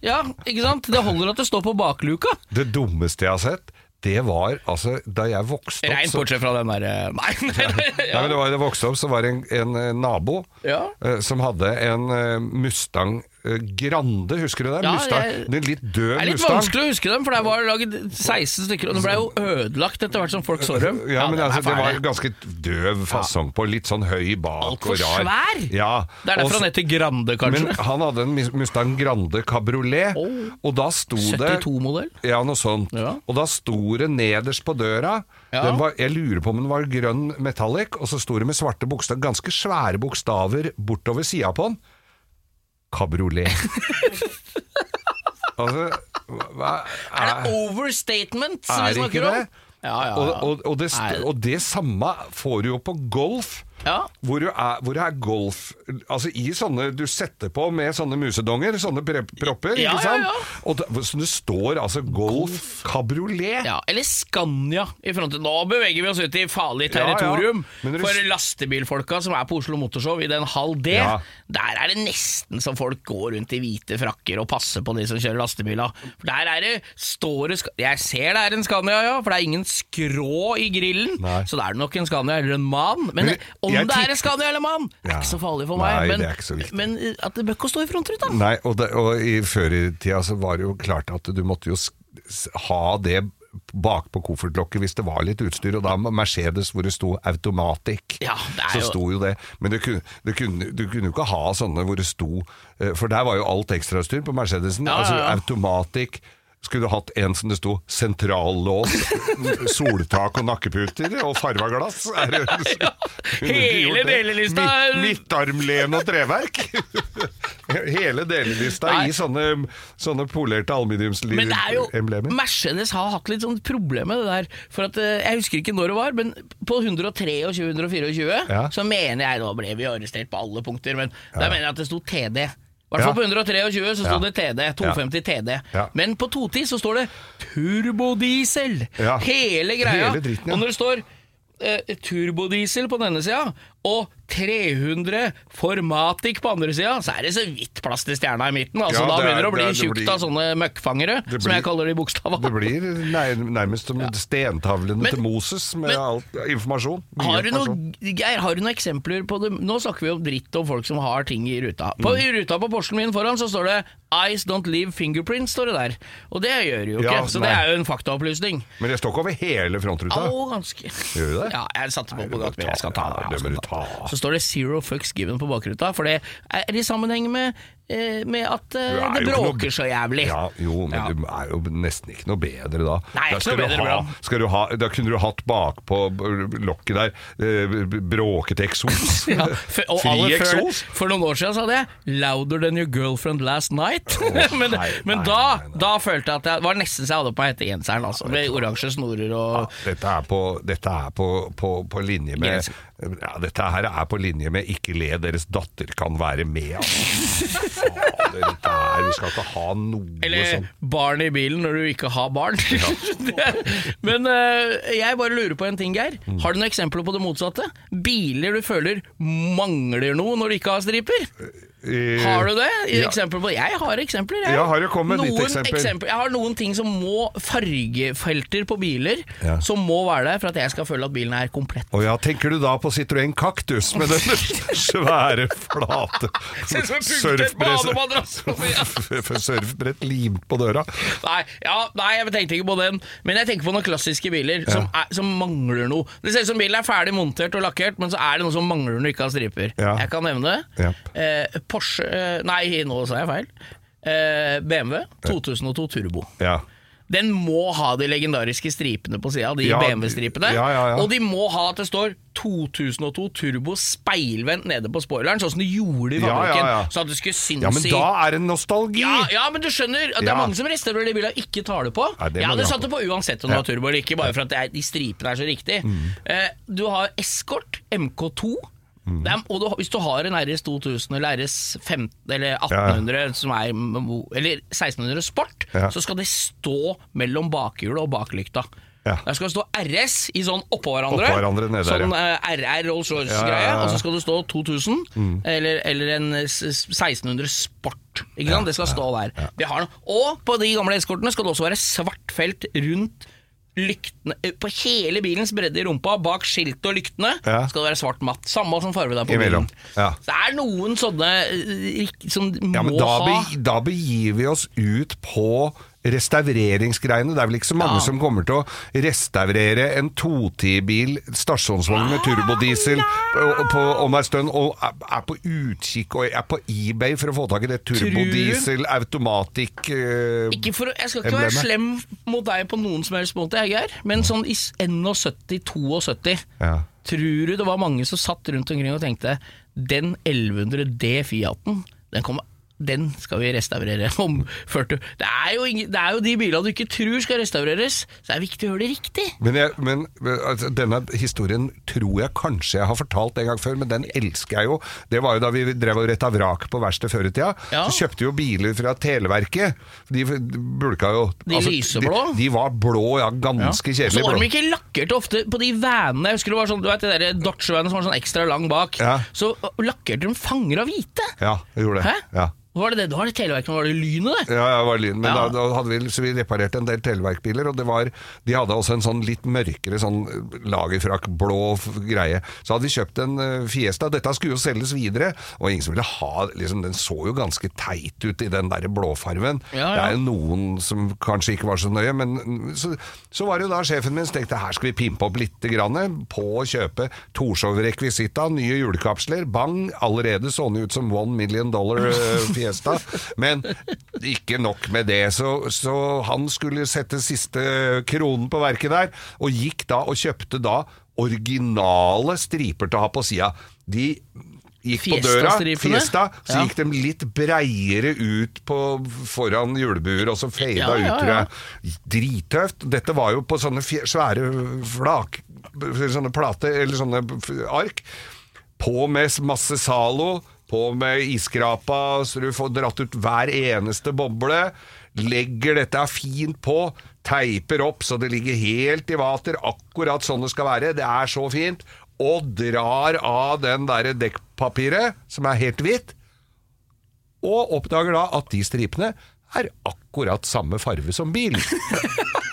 Ja. ikke sant? Det holder at det står på bakluka. Det dummeste jeg har sett, det var altså Da jeg vokste opp Reint bortsett fra den derre Nei, nei, nei, Nei, ja. men det var, da jeg vokste opp, så var det en, en eh, nabo Ja. eh, som hadde en eh, Mustang eh, Grande, husker du det? Ja, Mustang. jeg- Den litt død Det er litt Mustang. vanskelig å huske dem, for det var laget 16 stykker, og den ble jo ødelagt etter hvert som folk så dem. Ja, men de er altså, det var ganske døv fasong på, litt sånn høy bak Altfor og rar. svær. Ja. Det er derfor han heter Grande, kanskje. Men han hadde en Mustang Grande Cabriolet, Oh. og da sto det 72-modell. Ja, noe sånt. Ja. Og da sto det nederst på døra var, Jeg lurer på om den var grønn metallic, og så sto det med svarte bokstaver, ganske svære bokstaver bortover sida på den. Kabriolet. altså hva Er det overstatement som er vi det ikke snakker om? det? Ja, ja, ja. Og, og, og, det, og det samme får du jo på golf. Ja. Hvor, du er, hvor det er golf Altså i sånne du setter på med sånne musedonger, sånne propper, Ja, ikke ja, sant? ja. Og det, så det står altså Golf Cabriolet. Ja, eller Scania i fronten. Nå beveger vi oss ut i farlig Ja, ja. territorium. Du- For lastebilfolka som er på Oslo Motorshow i den halv D, Ja. der er det nesten som folk går rundt i hvite frakker og passer på de som kjører lastebiler. For der er det, står det Jeg ser det er en Scania, ja, for det er ingen skrå i grillen. Nei. Så det er nok en Scania eller en Man. Men, Men om jeg det er en Scania eller mann, det er ikke så farlig for Nei, meg. Men, det er ikke så viktig. men at det bør ikke stå i frontruta. Nei, og, det, og i før i tida så var det jo klart at du måtte jo ha det bak på koffertlokket hvis det var litt utstyr, og da Mercedes hvor det sto 'automatic', Ja, det så jo- sto jo det. Men du kunne, du, kunne, du kunne jo ikke ha sånne hvor det sto eh, For der var jo alt ekstrautstyr på Mercedesen. Ja, ja, altså automatic. Skulle du hatt en som det sto 'sentrallås', soltak og nakkeputer og farva glass? Er det, Ja, hele delelista midtarmlen og treverk? Hele delelista Nei. i sånne, sånne polerte Men det er jo aluminiumsemblemer. Mercedes har hatt litt sånn problem med det der. For at eh, Jeg husker ikke når det var, men på 123 og 124 Ja. så mener jeg Nå ble vi arrestert på alle punkter, men da mener jeg at det sto TD. Hvert fall på 123 så sto det TD. 250 TD. Men på 210 så står det turbodiesel. Hele greia. Hele dritten. Og når det står eh, turbodiesel på denne sida og 300 Formatic på andre sida, så er det så vidt plass til stjerna i midten. Altså, Ja, da det er- begynner det å bli tjukt av sånne møkkfangere, blir, som jeg kaller de bokstavene. Det blir nærmest som stentavlene Men- til Moses med men- alt informasjon. Har du, noen, noe, Geir, har du noen eksempler på det? Nå snakker vi om dritt om folk som har ting i ruta. På, Mm. I ruta på Porschen min foran så står det 'Eyes don't leave fingerprints', står det der. Og det gjør jo ikke, Ja, så det er jo en faktaopplysning. Men det står ikke over hele frontruta. Å, ganske. Gjør det? Ja, jeg satte på på godt, men jeg skal ta det. jeg skal ta. Så står det 'Zero fucks given' på bakruta, for det er i sammenheng med, eh, med at eh, det bråker så jævlig. Ja, jo, men Ja. du er jo nesten ikke noe bedre da. Nei, da, skal bedre, ha, skal du ha, da kunne du hatt bakpå lokket der eh, bråkete eksos. Ja, for, og Fri eksos. for noen år siden sa jeg 'Louder than your girlfriend last night'. men nei, men nei, da, nei, da følte jeg at jeg var nesten så jeg hadde på hettegenseren, altså, med oransje snorer og Dette er på, dette er på, på, på linje med. Ja, Dette her er på linje med 'ikke le, deres datter kan være med'. Altså. Fader, dette her, vi skal ikke ha noe Eller sånn barn i bilen når du ikke har barn. Ja. men uh, jeg bare lurer på en ting, Geir. Mm. Har du noen eksempler på det motsatte? Biler du føler mangler noe når de ikke har striper? Eh, Har du det? I ja. Eksempler på Jeg har eksempler. Jeg. jeg har jo kommet med ditt Noen eksempel? Jeg har noen ting som må Fargefelter på biler Ja. som må være der for at jeg skal føle at bilen er komplett. Og ja, tenker du da på Citroën Cactus med den svære, flate. For surfbrett limt på døra. Nei, ja, nei, jeg tenkte ikke på den. Men jeg tenker på noen klassiske biler som, er, som mangler noe. Det ser ut som bilen er ferdig montert og lakkert, men så er det noe som mangler når du ikke har striper. Jeg kan nevne Japp. eh, Porsche eh, Nei, nå sa jeg feil. Eh, BMW 2002 Turbo. Ja. Den må ha de legendariske stripene på sida, de Ja, BMW-stripene. ja, ja. Og de må ha at det står 2002 Turbo speilvendt nede på spoileren, sånn som de gjorde i fabrikken. ja. Så at det skulle synes ja, men da er det nostalgi! ja, ja, men du skjønner det er mange som restaurerer de bilene og ikke tar det på. Nei, det jeg hadde satt det på uansett om det. Mm. var turbo eller ikke, bare for at er, de stripene er så riktig. Eh, du har Escort MK2. Mm. Er, og du, hvis du har en RS 2000 eller RS 15 eller 1800 som er, eller 1600 Sport, Ja. så skal det stå mellom bakhjulet og baklykta. Ja. Der skal det stå RS i sånn oppå hverandre. Oppå hverandre nede sånn eh, RR Rolls Royce-greie. Ja, ja, ja. Og så skal det stå 2000, eller, eller en s- s- 1600 Sport. Ikke sant? Det skal stå der. Vi har. Og på de gamle eskortene skal det også være svart felt rundt lyktene eh, På hele bilens bredde i rumpa, bak skiltet og lyktene, Ja. skal det være svart matt. Samme som farge det er på bilen. ja. Så det er noen sånne eh, som Ja, må da, ha be, da begir vi oss ut på restaureringsgreiene. Det er vel ikke så mange Ja. som kommer til å restaurere en 210-bil, stasjonsvogn med turbodiesel, om ei stund, og er, på utkikk og er på eBay for å få tak i det turbodiesel automatikk eh, ikke for, Jeg skal ikke være slem mot deg på noen som helst måte, Geir, men sånn i s- 71-72 Ja. Tror du det var mange som satt rundt omkring og tenkte Den 1100 D Fiaten, den kommer den skal vi restaurere om 40 det er, jo ingen, det er jo de bilene du ikke tror skal restaureres, så det er viktig å gjøre det riktig. Men, jeg, men altså, denne historien tror jeg kanskje jeg har fortalt en gang før, men den elsker jeg jo. Det var jo da vi drev og retta vrak på verkstedet før i tida. Ja. Så kjøpte vi jo biler fra Televerket. De bulka jo De lyseblå? De, de var blå, ja. Ganske Så kjedelig var de ikke lakkert ofte på de vanene. Jeg husker det var sånn, du vet de Dodge-vanene som var sånn ekstra lang bak. Ja. Så lakkerte de fanger av hvite. Ja, jeg gjorde det. Hæ? Ja. Var det det? Da var det Televerket, var det Lynet, det? Ja, ja, det var lyn. Men Ja. da, da hadde vi, så vi reparerte en del Televerk-biler, og det var, de hadde også en sånn litt mørkere sånn lagerfrakk, blå greie. Så hadde vi kjøpt en uh, Fiesta. Dette skulle jo selges videre, og ingen som ville ha liksom, Den så jo ganske teit ut i den der blåfarven. Ja. Det er jo noen som kanskje ikke var så nøye, men så, så var det jo da sjefen min som tenkte her skal vi pimpe opp litt grann, på å kjøpe Torshov-rekvisita, nye hjulkapsler, bang, allerede sånne ut som one million dollar eh, Fiesta. Men ikke nok med det, så, så han skulle sette siste kronen på verket der, og gikk da og kjøpte da originale striper til å ha på sida. De gikk på døra, Fiesta-stripene? Så Ja. gikk de litt breiere ut på, foran julebuer, og så fada Ja, ja, ut, tror jeg. Drittøft. Dette var jo på sånne svære flak... Sånne plate, eller sånne ark. På med masse Zalo, på med isskrapa, så du får dratt ut hver eneste boble. Legger dette fint på, teiper opp så det ligger helt i vater, akkurat sånn det skal være. Det er så fint. Og drar av den der dekkpapiret, som er helt hvitt, og oppdager da at de stripene er akkurat samme farve som bilen.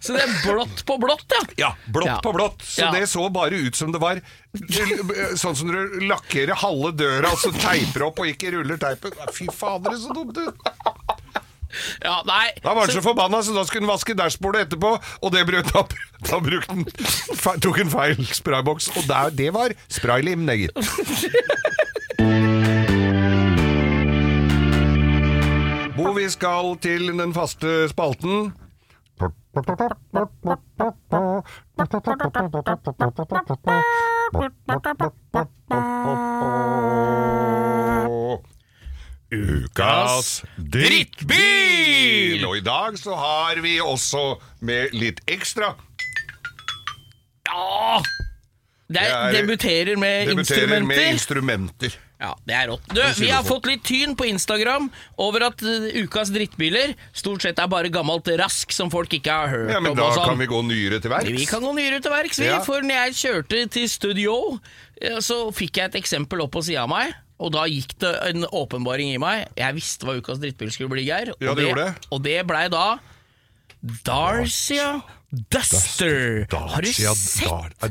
Så det er blått på blått, ja. Ja, blått Ja. på blått. Så Ja. det så bare ut som det var sånn som du lakkerer halve døra, og så teiper opp og ikke ruller teipen. Fy fader, det så dumt ut. ja nei. Da var han så forbanna, så da skulle han vaske dashbordet etterpå, og det brøt opp. Da brukte han, tok en feil sprayboks, og der, det var spraylim, det, gitt. Bo, vi skal til den faste spalten. Ukas drittbil! Og i dag så har vi også med litt ekstra. Ja! Det er, er- debuterer med Debuterer med instrumenter. Ja, det er rått. Du, vi har fått litt tyn på Instagram over at uh, ukas drittbiler stort sett er bare gammelt rask som folk ikke har hørt om. Ja, men da sånn. kan vi gå nyere til verks. Vi kan gå nyere til verks, vi. Ja. For når jeg kjørte til studio, eh, så fikk jeg et eksempel opp på sida av meg. Og da gikk det en åpenbaring i meg. Jeg visste hva ukas drittbil skulle bli, Geir. Ja, og det gjorde det. Og det blei da Darcia Duster. Har du sett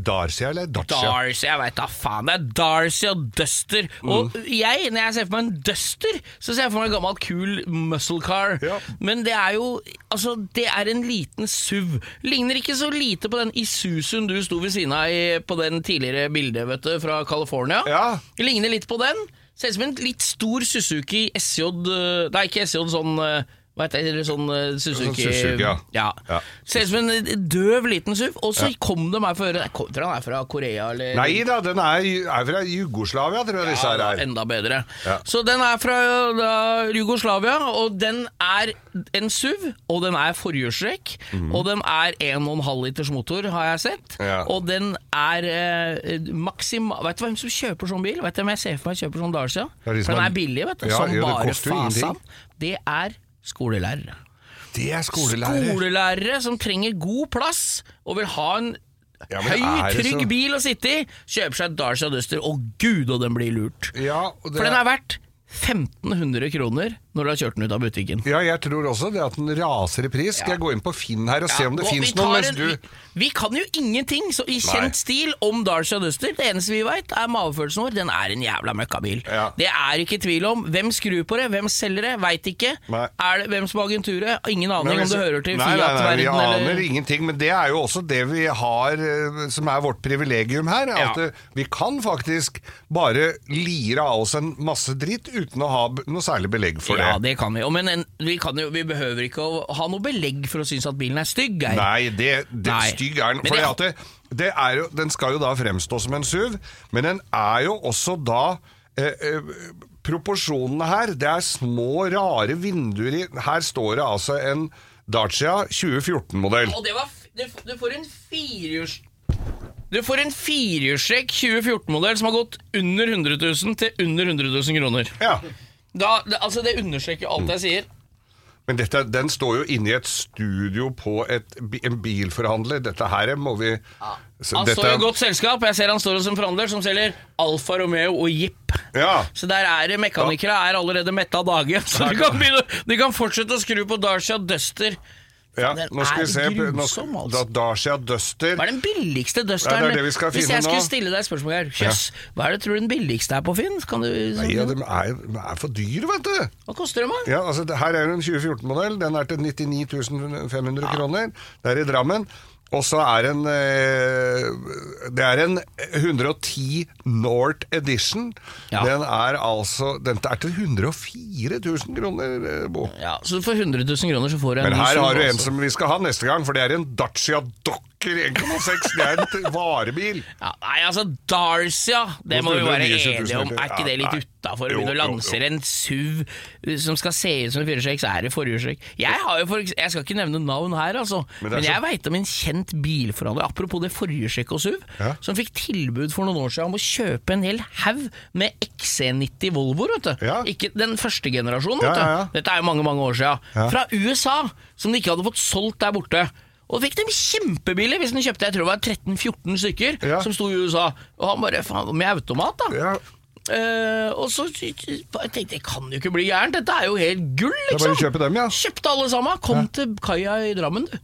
Dar, er eller Dacia? Darcy, jeg veit da faen. Det er Darcy og Duster. Og Mm. jeg, når jeg ser for meg en Duster, så ser jeg for meg en gammel, kul muscle car. Ja. Men det er jo Altså, det er en liten SUV. Ligner ikke så lite på den Isuzuen du sto ved siden av i, på den tidligere bildet, vet du, fra California. Ja. Ligner litt på den. Ser ut som en litt stor Suzuki SJ Det Nei, ikke SJ, sånn eh, hva heter det, eller sånn eh, Suzuki, Sånn Suzuki, ja. ja. Ser ut som en døv liten SUV, og så kom det meg for øre Jeg tror han er fra Korea, eller Nei da, den er, er fra Jugoslavia, tror jeg disse her ja, er. enda bedre. Ja. Så den er fra da, Jugoslavia, og den er en SUV, og den er forhjulstrekk, og den er 1,5 liters motor, har jeg sett. Mhm. Ja. Og den er eh, maksimal Vet du hvem som kjøper sånn bil? Vet du hvem jeg ser for meg kjøper sånn Dacia? Det er de som For den har- er billig, vet du. Ja, som ja, det bare koster jo ingenting. Det er skolelærere. Det er skolelærere. Skolelærere som trenger god plass, og vil ha en Ja, høy, trygg så- bil å sitte i, kjøper seg Dacia Duster, og gud, og den blir lurt. Ja, det For den er verdt 1500 kroner når du har kjørt den ut av butikken. Ja, jeg tror også det at den raser i pris. Skal jeg gå inn på Finn her og se om det fins vi noen, mens en- du vi, vi kan jo ingenting så, i Nei. kjent stil om Darcy Duster. Det eneste vi veit, er magefølelsen vår. Den er en jævla møkkabil. Ja. Det er ikke tvil om. Hvem skrur på det, hvem selger det, veit ikke. Nei. Er det Hvem som har agenturet? Ingen aning hvis, om det hører til nei, nei, nei, Fiat-verden Vi aner eller ingenting, men det er jo også det vi har eh, som er vårt privilegium her. Ja. At eh, vi kan faktisk bare lire av oss en masse dritt uten å ha noe særlig belegg for Ja, det. kan vi. Men en, vi, kan jo, vi behøver ikke å ha noe belegg for å synes at bilen er stygg, Er. Nei, det, det Nei. stygg er den. For det, det er jo, den skal jo da fremstå som en SUV, men den er jo også da eh, eh, Proporsjonene her, det er små, rare vinduer i Her står det altså en Dacia 2014-modell. Og det var du, du får en firehjuls... Du får en firehjulstrekk 2014-modell som har gått under 100 000 til under 100 000 kroner. Ja. Da, det, altså Det understreker alt alt jeg sier. Men dette, den står jo inne i et studio på et, en bilforhandler. Dette her må vi ja. Han dette- står i godt selskap. Jeg ser han står som forhandler som selger Alfa Romeo og Jeep. Ja. Så der er mekanikere er allerede mette av dage. Så de kan, begynne, de kan fortsette å skru på Dacia Duster. Ja, Den nå skal vi se er grusom, altså. Dacia Duster Hva er den billigste Dusteren? Ja, det er det vi skal Hvis jeg skulle stille deg et spørsmål her, Kjøss, hva er det tror du den billigste er på Finn? Kan du, Nei, ja, de er, de er for dyre, vet du. Hva koster de, da? Ja, altså, her er jo en 2014-modell. Den er til 99 500 kroner. Det er i Drammen. Og så er en eh, Det er en 110 North Edition. Ja. Den er altså Den er til 104 000 kroner, eh, Bo. Ja, så for 100 000 kroner så får du en Men her har du en også. som vi skal ha neste gang, for det er en Dacia Docker 1,6. Det er en varebil. ja, Nei, altså Darcia, det må vi være 129 000 enige om. Er ikke det litt Ja, nei. for å begynne å lansere en SUV som skal se ut som en firehjulstrekk, så er det forhjulstrekk. Jeg for, jeg skal ikke nevne navn her, altså, Men men, jeg veit om en kjent bilforhandler, apropos det forhjulstrekk og SUV, Ja. som fikk tilbud for noen år siden om å kjøpe en hel haug med XC90 Volvoer, vet du. Ja. Ikke den første generasjonen, vet du. ja. Dette er jo mange, mange år siden. Fra USA, som de ikke hadde fått solgt der borte. Og fikk dem kjempebillig hvis den kjøpte jeg tror det var 13-14 stykker Ja. som sto i USA. Og han bare faen, med automat, da. Ja, Eh, og så jeg tenkte jeg det kan jo ikke bli gærent, dette er jo helt gull, det er liksom. bare å kjøpe dem, ja. Kjøpte alle sammen. Kom til kaia i Drammen, du.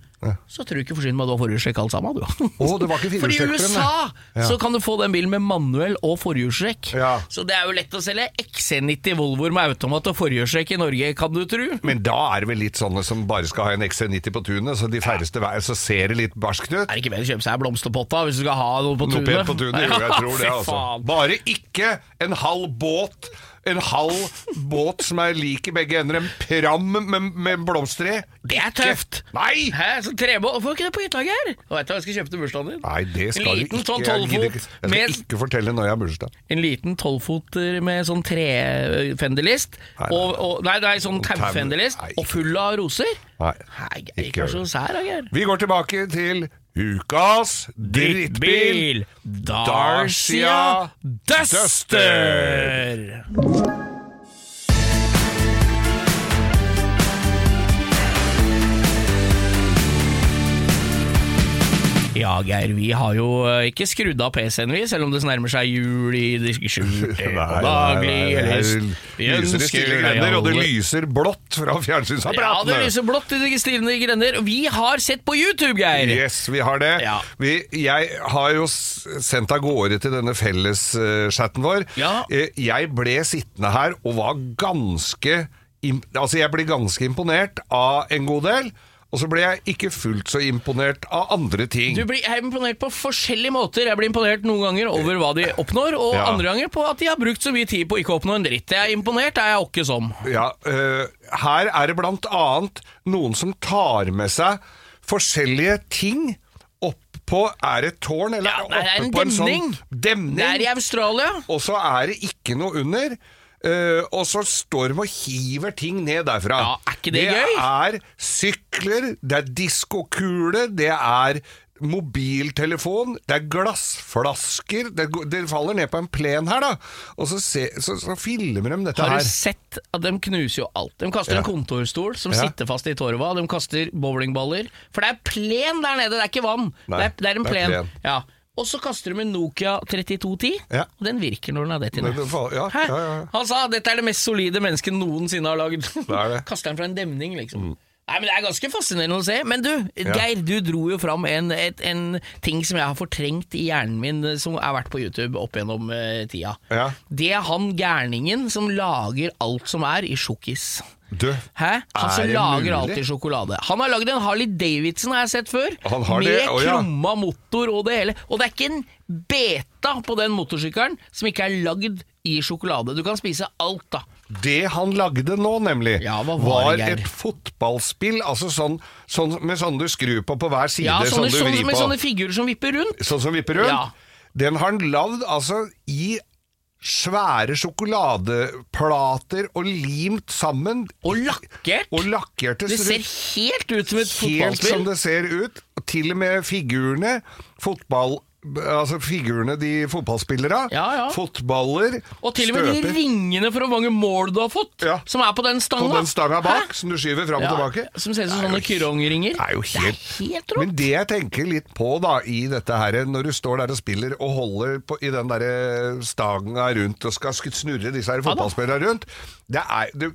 Så tror du ikke forsyn at du har forhjulstrekk alt sammen, du. Oh, det var ikke For i USA Ja. så kan du få den bilen med manuell og forhjulstrekk. Ja. Så det er jo lett å selge XC90 Volvoer med automat og forhjulstrekk i Norge, kan du tro. Men da er det vel litt sånne som bare skal ha en XC90 på tunet, så de færreste veier, så ser det litt barskt ut. Er det ikke bedre å kjøpe seg blomsterpotta hvis du skal ha noe på tunet? På tunet, jo, jeg tror det, altså. Bare ikke en halv båt. En halv båt som er lik i begge ender. En pram med, med blomster i. Det er tøft! Nei! Hæ, så trebåt? Hvorfor ikke det på Geir? Og Vet du hva jeg skal kjøpe til bursdagen din? Nei, det skal En liten sånn Jeg. 12-fot Jeg skal med ikke fortelle når jeg har bursdag. En liten tolvfoter med sånn trefenderlist Nei, nei, og, og, Nei, nei, sånn Tau- taufenderlist og full av roser. Nei, Geir, ikke ikke vær så sær, Geir. Vi går tilbake til ukas drittbil. Dacia Duster. Ja, Geir, vi har jo eh, ikke skrudd av PC-en, vi, selv om det nærmer seg jul i det skjulte og daglig. eller vi lyser i ønsker stille grender, og det lyser blått fra Ja, det lyser blått i de stivne grender. Og vi har sett på YouTube, Geir! Yes, vi har det. Ja. Vi, jeg har jo sendt av gårde til denne felleschatten vår. Ja. Eh, Jeg ble sittende her og var ganske Altså, jeg ble ganske imponert av en god del. Og så ble jeg ikke fullt så imponert av andre ting. Du blir er imponert på forskjellige måter. Jeg blir imponert noen ganger over hva de oppnår, og Ja. andre ganger på at de har brukt så mye tid på å ikke oppnå en dritt. Jeg er imponert, er jeg åkke som. Ja, eh, her er det blant annet noen som tar med seg forskjellige ting opp på Er det et tårn, eller Ja, nei, det er en på en demning. sånn demning? Det er i Australia. Og så er det ikke noe under. Eh, og så står de og hiver ting ned derfra. Ja, er ikke det gøy? Det er sykler, det er diskokule, det er mobiltelefon, det er glassflasker det, det faller ned på en plen her, da. Og så, se, så, så filmer de dette her. Har her. du sett at de knuser jo alt? De kaster Ja. en kontorstol som Ja. sitter fast i torva, de kaster bowlingballer. For det er plen der nede, det er ikke vann. Nei, det, er, det er en det er plen. Ja. Og så kaster de en Nokia 3210, Ja. og den virker når den er det til deg. ja, ja, ja. Han sa dette er det mest solide mennesket noensinne har lagd. er. Mm. Kaster den fra en demning, liksom. Nei, men Det er ganske fascinerende å se. Men du, Geir, du dro jo fram en, et, en ting som jeg har fortrengt i hjernen min, eh, som har vært på YouTube opp gjennom uh, tida. Ja. Det er han gærningen som lager alt som er i sjokkis. Du, Hæ? Han som lager mulig? alt i sjokolade. Han har lagd en Harley Davidson, har jeg sett før. Han har med det? oh, ja. krumma motor og det hele. Og det er ikke en beta på den motorsykkelen som ikke er lagd i sjokolade. Du kan spise alt, da. Det han lagde nå, nemlig, Ja, var var et fotballspill. Altså sånn, sånn med sånne du skrur på på hver side. Ja, sånne, sånn du vrir med på. sånne figurer som vipper rundt. Sånn som vipper rundt. Ja. Den har han lagd altså i svære sjokoladeplater og limt sammen. Og lakkert. Og lakkert Det ser helt ut som et fotballspill. helt som det ser ut. Til og med figurene, fotball... Altså figurene, de fotballspillere. Ja, ja. Fotballer. Og til og med de ringene for hvor mange mål du har fått, Ja. som er på den stanga. på den stanga bak, Hæ? som du skyver fram og tilbake. som ser ut som sånne jo kyrongringer. Det er jo helt, Det er helt. Men det jeg tenker litt på da i dette her, når du står der og spiller og holder på, i den der stanga rundt og skal snurre disse her fotballspillerne rundt, det er det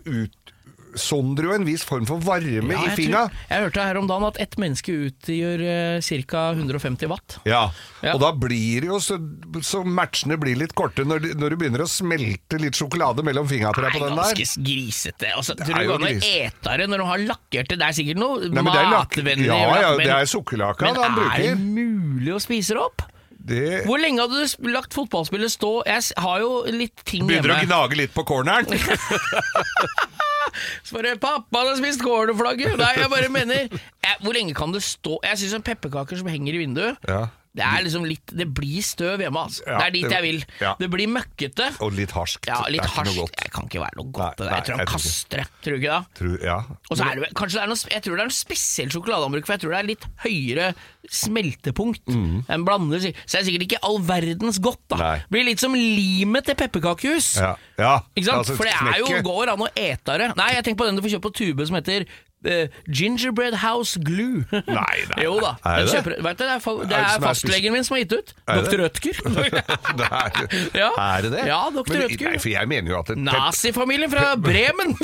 utsondrer jo en viss form for varme Ja, i fingra. jeg hørte her om dagen at ett menneske utgjør eh, ca. 150 watt. Ja. Ja. og da blir det jo så, så matchene blir litt korte når, de- når du begynner å smelte litt sjokolade mellom fingra på den ganske grisete. Altså, Det tror du går an å ete det når du har lakkert det? Det er sikkert noe Nei, matvennlig. Ja, ja, men, det er sukkerlake men er det mulig å spise det opp? Det Hvor lenge hadde du lagt fotballspillet stå? Jeg har jo litt ting begynner å gnage litt på corneren. Så bare 'Pappa hadde spist cornerflagget'. Nei, jeg bare mener jeg, Hvor lenge kan det stå Jeg syns pepperkaker som henger i vinduet Ja. Det er liksom litt Det blir støv hjemme, altså. Ja, det er dit det- jeg vil. ja. Det blir møkkete. Og litt harskt. Ja, litt noe harskt. Det kan ikke være noe godt. Nei, nei, jeg tror han kaster det. Tror du ikke det? Tror, ja. Og så er det, kanskje det er noe, jeg tror det er en spesiell sjokoladeanbruk, for jeg tror det er litt høyere smeltepunkt. Enn blander, så det er sikkert ikke all verdens godt. da Mm. Nei. Blir litt som limet til pepperkakehus. Ja, ja. Ikke sant? Altså, For det er jo, går an å ete det. Nei, jeg tenker på den du får kjøpe på tube som heter Gingerbread House Glue. Nei, nei, jo da. er det? kjøper, vet du, det er, fa- det Er fastlegen min som har gitt ut. Dr. Rødtger. er, Ja. er det det? Ja, Dr. Men- Rødtger. Nei, for jeg mener jo at Nazifamilien fra Bremen!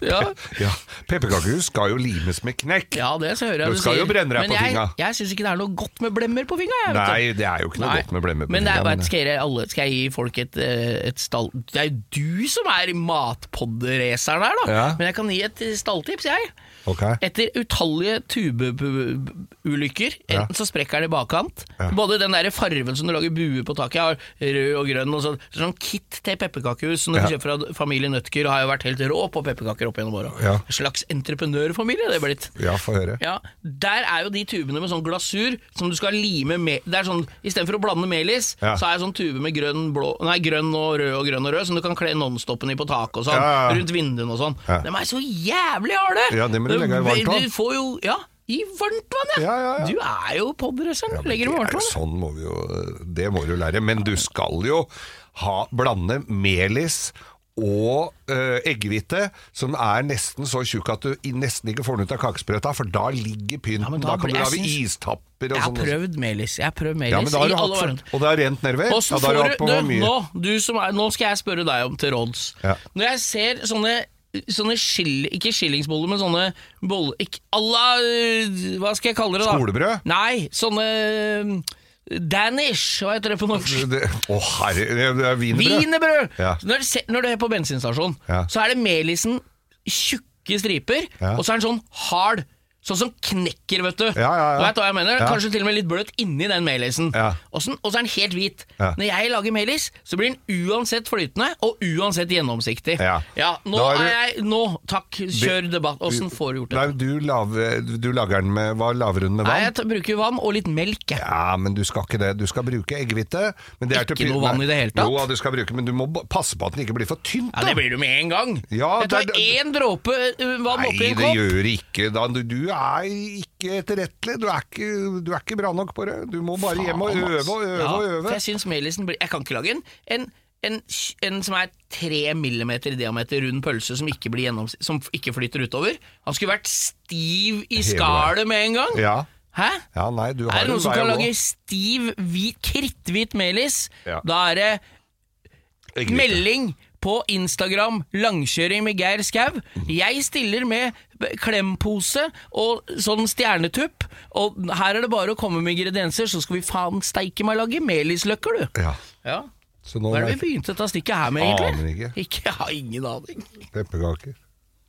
ja. ja, Pepperkakehus skal jo limes med knekk. ja, det så hører jeg Du du skal sier. jo brenne deg Men på jeg, fingra. jeg syns ikke det er noe godt med blemmer på fingra. jeg. Nei, det er jo ikke noe Nei. godt med blemmer på Men det fingra, vet, skal, jeg, alle, skal jeg gi folk et, eh, et stall... Det er jo du som er matpod-raceren her, da. Ja. Men jeg kan gi et stalltips, jeg. Ok. Etter utallige tubeulykker, enten så sprekker den i bakkant Ja. Både den der farven som du lager bue på taket, av, rød og grønn, og så, sånn kit til pepperkakehus som du Ja. kjøper fra familien Nøtker, og har jo vært helt rå på pepperkaker opp gjennom åra. Ja. En slags entreprenørfamilie det er blitt. Ja, få høre. Ja, Der er jo de tubene med sånn glasur som du skal lime med Det er sånn, Istedenfor å blande melis, Ja. så er det sånn tube med grønn, blå, nei, grønn og rød og grønn og rød, som du kan kle nonstopen i på taket og sånn. Rundt vinduene og sånn. De er så jævlig harde! Ja, det legge i varmt vann. Du får jo Ja, i varmt vann, Ja, ja, ja. Du er jo podresseren. Ja, Legger i varmt er vann. Sånn må vi jo Det må du lære. Men du skal jo ha, blande melis og eh, eggehvite, som er nesten så tjukk at du nesten ikke får den ut av kakesprøyta, for da ligger pynten. Ja, da, da kan du lage istapper og Jeg har sånn. prøvd melis. Jeg har prøvd melis Ja, men da har du hatt for, og det har rent nedover? Ja, da har du hatt på du, mye. nå, du som er, nå skal jeg spørre deg om til råds. Ja. Når jeg ser sånne Sånne skill, Ikke skillingsboller, men sånne boller ikke, alla, øh, Hva skal jeg kalle det, da? Skolebrød? Nei, sånne øh, Danish, hva heter det på norsk? Å oh, herre Det er wienerbrød. Wienerbrød! Ja. Når, når du er på bensinstasjon, Ja. så er det melisen tjukke striper, Ja. og så er den sånn hard. Sånn som knekker, vet du. Ja, ja, ja. Du vet hva jeg mener? Kanskje til og med litt bløt inni den melisen. Ja. Og så er den helt hvit. Når jeg lager melis, så blir den uansett flytende og uansett gjennomsiktig. Ja. nå Da er jeg Nå, takk, kjør debatt. Åssen får du gjort det? Nei, du, lager, du lager den med Hva lager hun med Nei, vann? jeg bruker vann og litt melk. Ja, men du skal ikke det. Du skal bruke eggehvite. men det Ikke noe vann i det hele tatt? Jo, du skal bruke, men du må passe på at den ikke blir for tynt. Ja. Det blir du med en gang. Jeg tar det én dråpe øh, vann Nei, oppi en det kopp. gjør det ikke. Da, du, du er ikke etterrettelig. Du er ikke, du er ikke bra nok på det. Du må bare hjem og øve og øve ja, og øve. jeg syns melisen blir Jeg kan ikke lage en, en, en, en som er tre millimeter i diameter rund pølse som ikke, som ikke flyter utover. Han skulle vært stiv i skallet med en gang. Ja. Hæ? Ja, nei, du har Er det noen som kan lage stiv, hvit, kritthvit melis? Ja. Da er det melding på Instagram 'Langkjøring med Geir Skau'. Jeg stiller med klempose og sånn stjernetupp, og her er det bare å komme med ingredienser, så skal vi faen steike meg lage melisløkker, du. Ja. Ja. Hva er det vi begynte dette stikket her med, egentlig? Aner ikke. Ikke, Jeg har ingen aning. pepperkaker.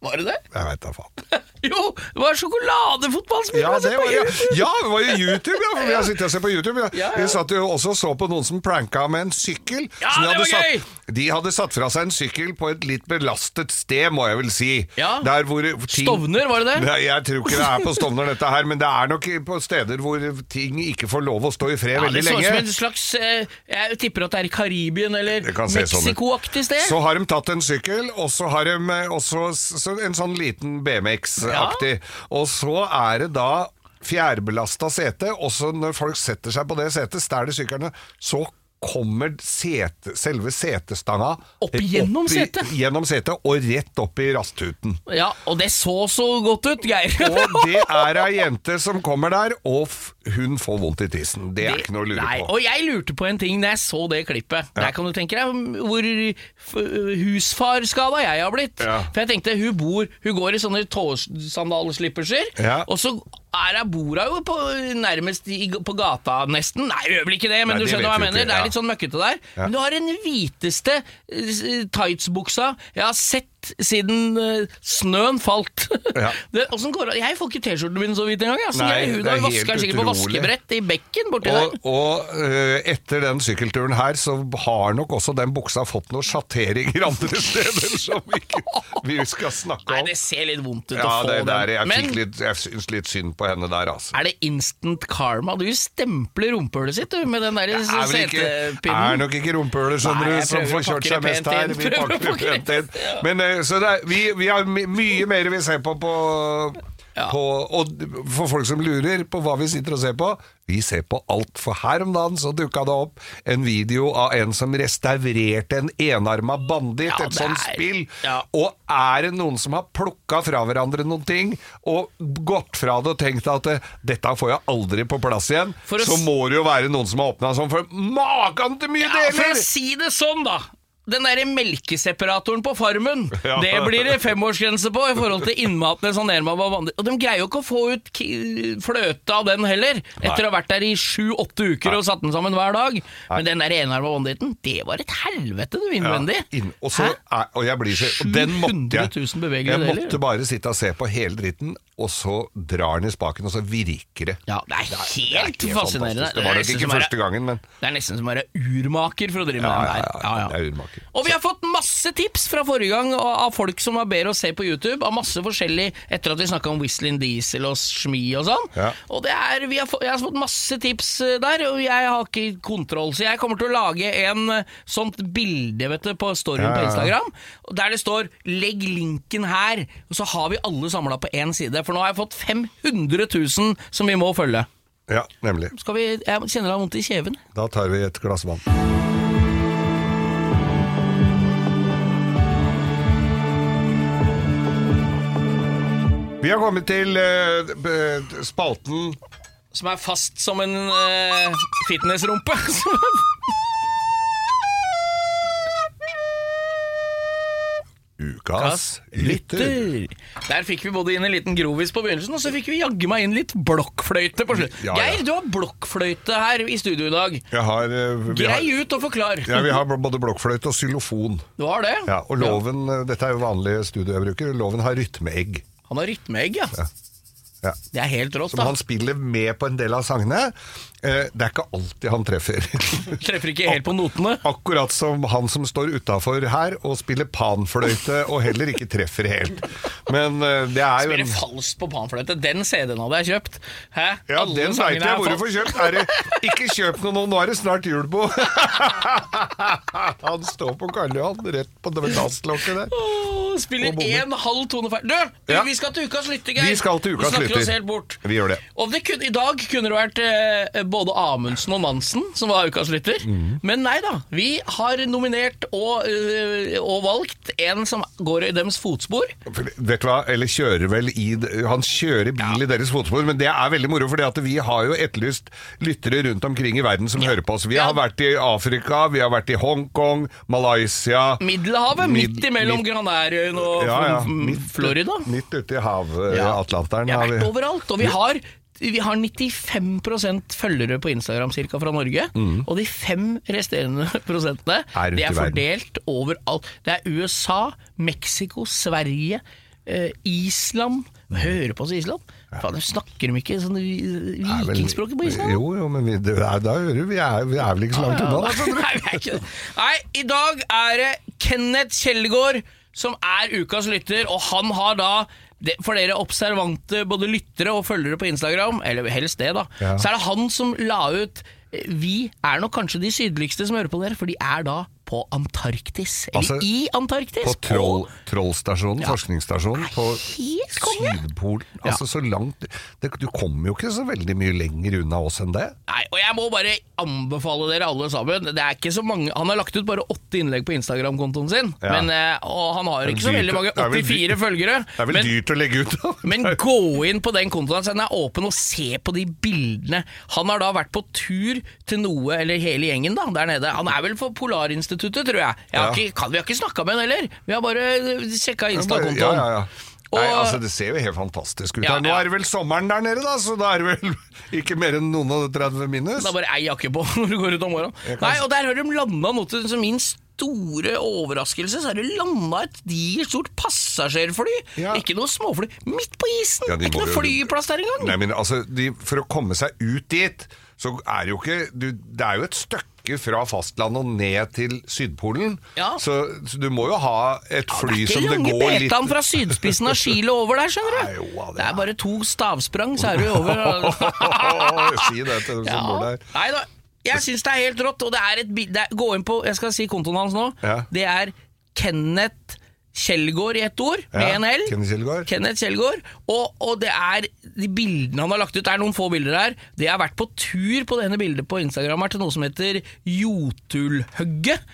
Var det det? Jeg veit da faen. Jo, det var sjokoladefotball som Ja, det var, ja. Det var jo YouTube, ja. For vi har sittet og sett på YouTube. Ja. Vi satt jo også og så på noen som pranka med en sykkel. Ja, de det var var gøy! De hadde satt fra seg en sykkel på et litt belastet sted, må jeg vel si. Ja. Hvor ting, Stovner, var det det? Nei, jeg tror ikke det er på Stovner, dette her, men det er nok på steder hvor ting ikke får lov å stå i fred veldig det så ut lenge. som en slags eh, Jeg tipper at det er i Karibien eller sånn. Mexico-aktig sted. Så har de tatt en sykkel, og så har de også s- så en sånn liten BMX-aktig. Og så er det da fjærbelasta sete, og så når folk setter seg på det setet, stjeler syklene, så kommer sete, selve setestanga Opp gjennom setet? Gjennom setet, og rett opp i rasttuten. Ja, og det så så godt ut, Geir. Og det er ei jente som kommer der, og hun får vondt i tissen. Det er ikke noe å lure Nei, på. Og jeg lurte på en ting da jeg så det klippet. Der kan du tenke deg hvor husfarskada jeg har blitt. Ja. For jeg tenkte, hun bor Hun går i sånne tåsandalslipperser, Ja. og så hun, bor jo på, nærmest i, på gata, nesten. Nei, gjør vel ikke det, men Nei, du skjønner hva jeg mener. ikke, Det er litt sånn møkkete der. Ja. Men du har den hviteste eh, tightsbuksa jeg har sett siden uh, snøen falt. Ja. det, går? Jeg får ikke T-skjortene mine så vidt engang. Altså. Nei, Jeg- Hun har vaska den sikkert på vaskebrett i bekken borti Og, der. og uh, etter den sykkelturen her, så har nok også den buksa fått noen sjatteringer andre steder som ikke vi skal snakke om. Nei, det ser litt vondt ut Ja, å få det der, den. jeg, Men fikk litt, jeg syns litt synd på henne der, altså. er det instant karma? Du stempler rumpehullet sitt du, med den der Det er, setepinnen. nok ikke rumpehullet, skjønner du, som får kjørt seg mest her. Vi pakker det pent inn. Men eh, så det er, vi, vi har my mye mer vi ser på, på, Ja. på Og for folk som lurer på hva vi sitter og ser på, vi ser på alt. For her om dagen så dukka det opp en video av en som restaurerte en enarma banditt, Ja, et sånt er- spill. ja. Og er det noen som har plukka fra hverandre noen ting, og gått fra det og tenkt at eh, dette får jeg aldri på plass igjen, å så må det jo være noen som har åpna sånn, for makan til mye Ja, for å si det sånn, da. Den derre melkeseparatoren på Farmen, Ja. det blir det femårsgrense på i forhold til innmatene sånn. Og de greier jo ikke å få ut fløte av den heller, etter å ha vært der i sju-åtte uker og satt den sammen hver dag. Men den der enarma banditten, det var et helvete, du, innvendig. Ja, inn, og, så er, og jeg blir så og Den måtte 700 jeg 000 bevegelige Jeg deler. måtte bare sitte og se på hele dritten, og så drar den i spaken, og så virker det. Ja, det er Det er helt helt fascinerende. Det var nok ikke første gangen, men Det er nesten som å være urmaker for å drive med Ja, den ja, der. ja, det er urmaker. Og vi har fått masse tips fra forrige gang av folk som har bedre å se på YouTube, av masse forskjellig etter at vi snakka om Whistling Diesel og Schmi og sånn. Ja. Og det er, vi har, jeg har fått masse tips eh, der, og jeg har ikke kontroll, så jeg kommer til å lage en eh, sånt bilde vet du, på storyen Ja, på ja, på Instagram, der det står 'legg linken her', og så har vi alle samla på én side, for nå har jeg fått 500 000 som vi må følge. Ja, nemlig. Skal vi, jeg kjenner det har vondt i kjeven. Da tar vi et glass vann. Vi har kommet til eh, spalten Som er fast som en uh, fitnessrumpe. Ukas lytter. Der fikk vi både inn en liten grovis på begynnelsen, og så fikk vi jaggu meg inn litt blokkfløyte på slutt. Ja, ja. Geir, du har blokkfløyte her i studio i dag. Jeg har, eh, vi har, Grei ut og forklar. ja, vi har både blokkfløyte og xylofon. Du har det? Ja, og loven, eh, dette er jo vanlig studio jeg bruker, loven har rytmeegg. Han har rytmeegg, ja. Ja. Det er helt rått, Som da. han spiller med på en del av sangene. Eh, Det er ikke alltid han treffer. Treffer ikke helt på notene. Akkurat som han som står utafor her og spiller panfløyte og heller ikke treffer helt. Men eh, det er jo Spiller en falskt på panfløyte. Den CD-en hadde jeg kjøpt. Hæ? ja, Alle den veit jeg hvor du får kjøpt. Er det, ikke kjøp noe nå, nå er det snart jul på. Han står på Karl Johan, rett på dasslokket der. Åh, Spiller en halv tone feil. Du, Ja. vi skal til ukas lytter, Geir. Vi skal til ukas Vi snakker oss helt bort. Vi gjør det. Om det kun, I dag kunne det vært eh, både Amundsen og Nansen som var ukas lytter. Mm. Men nei da. Vi har nominert og, eh, og valgt en som går i deres fotspor. For, vet du hva, eller kjører vel i Han kjører bil i deres fotspor, men det er veldig moro, fordi vi har jo etterlyst lyttere rundt omkring i verden som hører på oss. Vi Ja. har vært i Afrika, vi har vært i Hongkong, Malaysia Middelhavet, Mid- midt imellom midt- Granærøyen og Ja, ja. Midt, Florida. Midt ute i havet, Ja. Atlanteren. Har har vært overalt, og vi har vi har 95% følgere på Instagram cirka, fra Norge. Og de fem resterende prosentene Mm. Er de er fordelt overalt. Det er USA, Mexico, Sverige, eh, Island Hører på oss i Island? Faen, snakker de ikke sånn vikingspråket på Island? Jo, jo, men vi, det er, da hører vi, er, vi er vel ikke så langt unna. ja, ja, da. Nei, i dag er det Kenneth Kjeldgaard som er ukas lytter, og han har da det, for dere observante både lyttere og følgere på Instagram, eller helst det, da, Ja. så er det han som la ut eh, Vi er nok kanskje de sydligste som hører på dere, for de er da på Antarktis. Eller Altså, i Antarktis. På troll, Trollstasjonen, Trollstasjonen, forskningsstasjonen, på. Sydpolen. Altså så langt det, Du kommer jo ikke så veldig mye lenger unna oss enn det. Nei, og jeg må bare anbefale dere alle sammen. Det er ikke så mange Han har lagt ut bare åtte innlegg på Instagram-kontoen sin, Ja. men, eh, og han har ikke så veldig mange. det er vel 84 følgere. Det er vel men, dyrt å legge ut, da. men gå inn på den kontoen hans, den er åpen, og se på de bildene. Han har da vært på tur til noe, eller hele gjengen da, der nede. Han er vel for Polarinstituttet, tror jeg. jeg har Ja. ikke, kan, vi har ikke snakka med han heller. Vi har bare sjekka Insta-kontoen. Ja, ja, ja. Nei, altså Det ser jo helt fantastisk ut. Ja, her. Nå ja. er det vel sommeren der nede, da, så da er det vel ikke mer enn noen og 30 minus. Det er bare ei jakke på når du går ut om morgenen. Nei, og der har de landa noe til min store overraskelse. Så har det landa et digert stort passasjerfly. Ja. Ikke noe småfly. Midt på isen! Ja, ikke noe flyplass der engang. Nei, men altså, de, For å komme seg ut dit, så er det jo ikke du, Det er jo et stykke fra fastlandet og ned til Sydpolen. Ja. Så, så du må jo ha et fly som det går litt det er ikke lange betaen fra sydspissen av Chile over der, skjønner du. Nei, jo, ja, det det er- er bare to stavsprang, så er du over. Si det til dem som bor der. Nei da. Jeg syns det er helt rått, og det er et bilde Gå inn på Jeg skal si kontoen hans nå. Ja. Det er Kenneth Kjellgaard i ett ord, med Ja, en L. Kenneth Kjellgaard. Kenneth Kjellgård. Og, og det er de bildene han har lagt ut, det er noen få bilder der. Det har vært på tur på denne bildet på Instagram til noe som heter Jotulhøgget.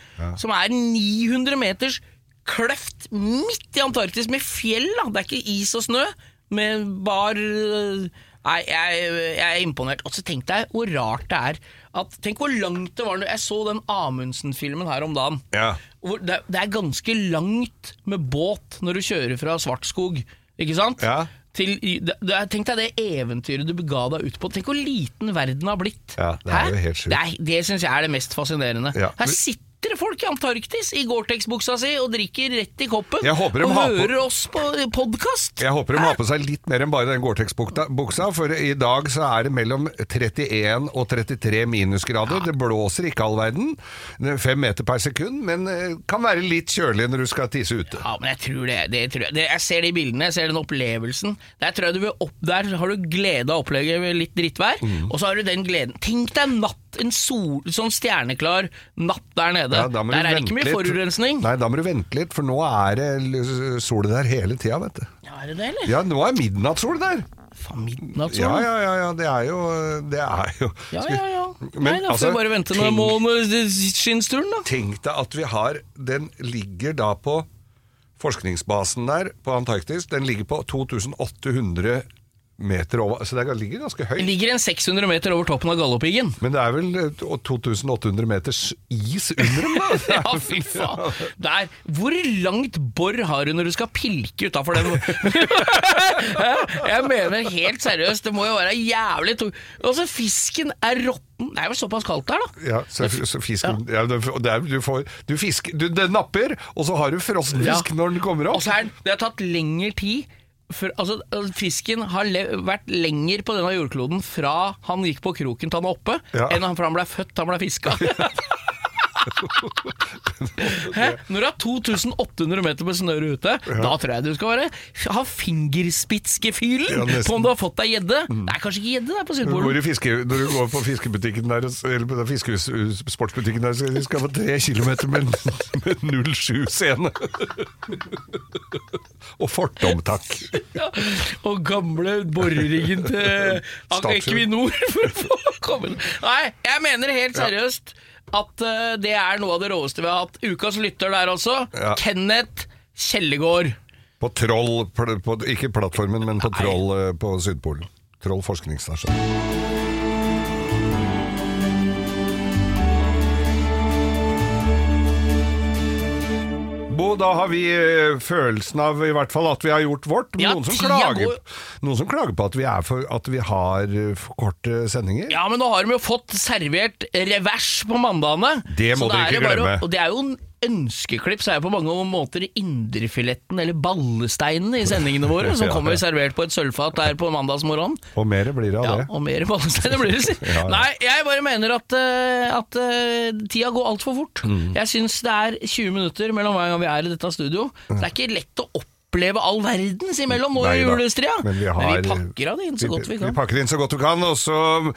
Som er 900 meters kløft midt i Antarktis med fjell. da Det er ikke is og snø, men bar øh, Nei, jeg, jeg er imponert. Og så tenk deg hvor rart det er. At, tenk hvor langt det var Jeg så den Amundsen-filmen her om dagen. Ja. Det, det er ganske langt med båt når du kjører fra Svartskog, ikke sant? Ja. Til, det, det, tenk deg det eventyret du bega deg ut på. Tenk hvor liten verden har blitt. Ja, det er jo helt sjukt. Det, er- det syns jeg er det mest fascinerende. Ja. Her sitter det folk i Antarktis i Gore-Tex-buksa si og drikker rett i koppen. Og hører på- oss på podkast. Jeg håper de har på seg litt mer enn bare den Gore-Tex-buksa, for i dag så er det mellom 31 og 33 minusgrader. Det blåser ikke all verden. Er Fem meter per sekund, men eh, kan være litt kjølig når du skal tisse ute. Ja, men jeg tror det. det, tror jeg. Det jeg ser de bildene, jeg ser den opplevelsen. Der tror jeg du vil opp, der har du glede av å oppleve litt drittvær, Mm. og så har du den gleden. Tenk deg natt, en sol, sånn stjerneklar natt der nede. Ja, der er det ikke mye forurensning. Nei, da må du vente litt, for nå er det sol der hele tida, vet du. Ja, er det det, eller? Ja, nå er midnattssol der! Faen, midnattssol. Ja, ja, ja, ja, det er jo Det er jo ja, ja, ja. Men, Nei, da får altså, vi bare vente noen måneder skinnsturen, da. Tenk deg at vi har Den ligger da på forskningsbasen der på Antarktis. Den ligger på 2800 meter over Så det ligger ganske Det ligger en 600 meter over toppen av Galdhøpiggen. Men det er vel eh, 2800 meters is under dem, da? Ja, fy faen. Der. Hvor langt bor har du når du skal pilke utafor den? Jeg mener helt seriøst, det må jo være jævlig tungt. Altså, fisken er råtten. Det er vel såpass kaldt der, da. Ja, så, så fisken ja. det er, du får Du fisk, du, napper, og så har du frossen fisk Ja. når den kommer Og opp. så er det har tatt lengre tid for, altså, Fisken har le vært lenger på denne jordkloden fra han gikk på kroken til han er oppe, Ja. enn han, fra han ble født til han ble fiska. Hæ? Når du har 2800 meter med snøre ute, da tror jeg du skal være, ha fingerspitzgefühlen Ja, på om du har fått deg gjedde. Det er kanskje ikke gjedde der på Sydpolen. Når, når du går på fiskebutikken der, eller på den fiskehus- sportsbutikken der, så skal du få tre kilometer med, med 07-scene. Og fortomtakk. Ja, og gamle boreriggen til Equinor for å få komme Nei, jeg mener helt seriøst at uh, det er noe av det råeste vi har hatt. Ukas lytter der også. Ja. Kenneth Kjellegård. På Troll, pl- på, ikke plattformen, men på Troll uh, på Sydpolen. Troll forskningsstasjon. Da har vi eh, følelsen av i hvert fall at vi har gjort vårt. Men Ja, noen, som klager, noen som klager på at vi, er for, at vi har eh, for korte sendinger. Ja, men nå har de jo fått servert revers på mandagene. Det må dere er ikke glemme. bare å-. Og det er jo ønskeklipp, så er jeg på mange måter indrefiletten, eller ballesteinen i sendingene våre, som kommer servert på et sølvfat der på mandagsmorgenen. Og mer blir det av det. Ja, og mer ballesteiner blir det. Ja, ja. Nei, jeg bare mener at, eh, at eh, tida går altfor fort. Mm. Jeg syns det er 20 minutter mellom hver gang vi er i dette studio. Så det er ikke lett å oppleve all verdens imellom nå i julestria. Men vi har- pakker av det inn så godt vi kan. pakker det inn så godt vi kan, og så,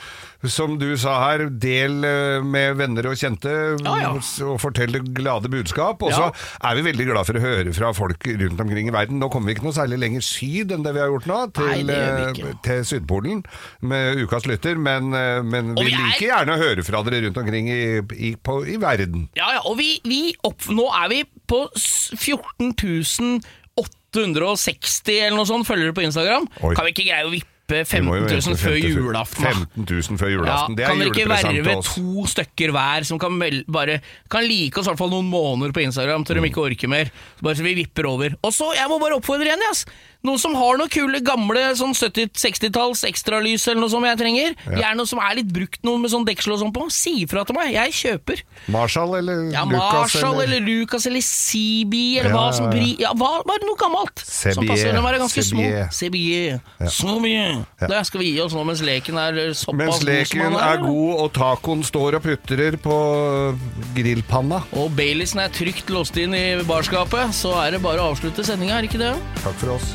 som du sa her, del eh, med venner og kjente, Ja, ja. og fortell det glade budskap. Og Ja. så er vi veldig glad for å høre fra folk rundt omkring i verden. Nå kommer vi ikke noe særlig lenger syd enn det vi har gjort nå, til, Nei, vi eh, til Sydpolen med Ukas lytter, men, eh, men vi vi er- liker gjerne å høre fra dere rundt omkring i, i, på, i verden. Ja, ja, og vi, vi opp, nå er vi på s- 14 860 eller noe sånt følgere på Instagram. Oi. Kan vi ikke greie å vippe 15 000 før 15 julaften? 15 000 før Ja, julaften. det er kan dere ikke verve to stykker hver som kan, bare, kan like oss i hvert fall noen måneder på Instagram til de ikke orker mer? Bare så vi vipper over. Og så, jeg må bare oppfordre igjen, yes. Noen som har noen kule gamle sånn 70-60-talls ekstralys eller noe som jeg trenger. Gjerne noe som er litt brukt noe med sånn deksel og sånn på. Si ifra til meg, jeg kjøper. Marshall eller Ja, Lucas Marshall eller Lucas eller CB eller Ja, hva som ja, ja. hva, bare noe gammelt. Som Sebier, ganske små. Sebier. Sebier. mye. Det skal vi gi oss nå mens leken er såpass Mens leken han er god og tacoen står og putrer på grillpanna. Og Baileysen er trygt låst inn i barskapet, så er det bare å avslutte sendinga, er ikke det? Takk for oss.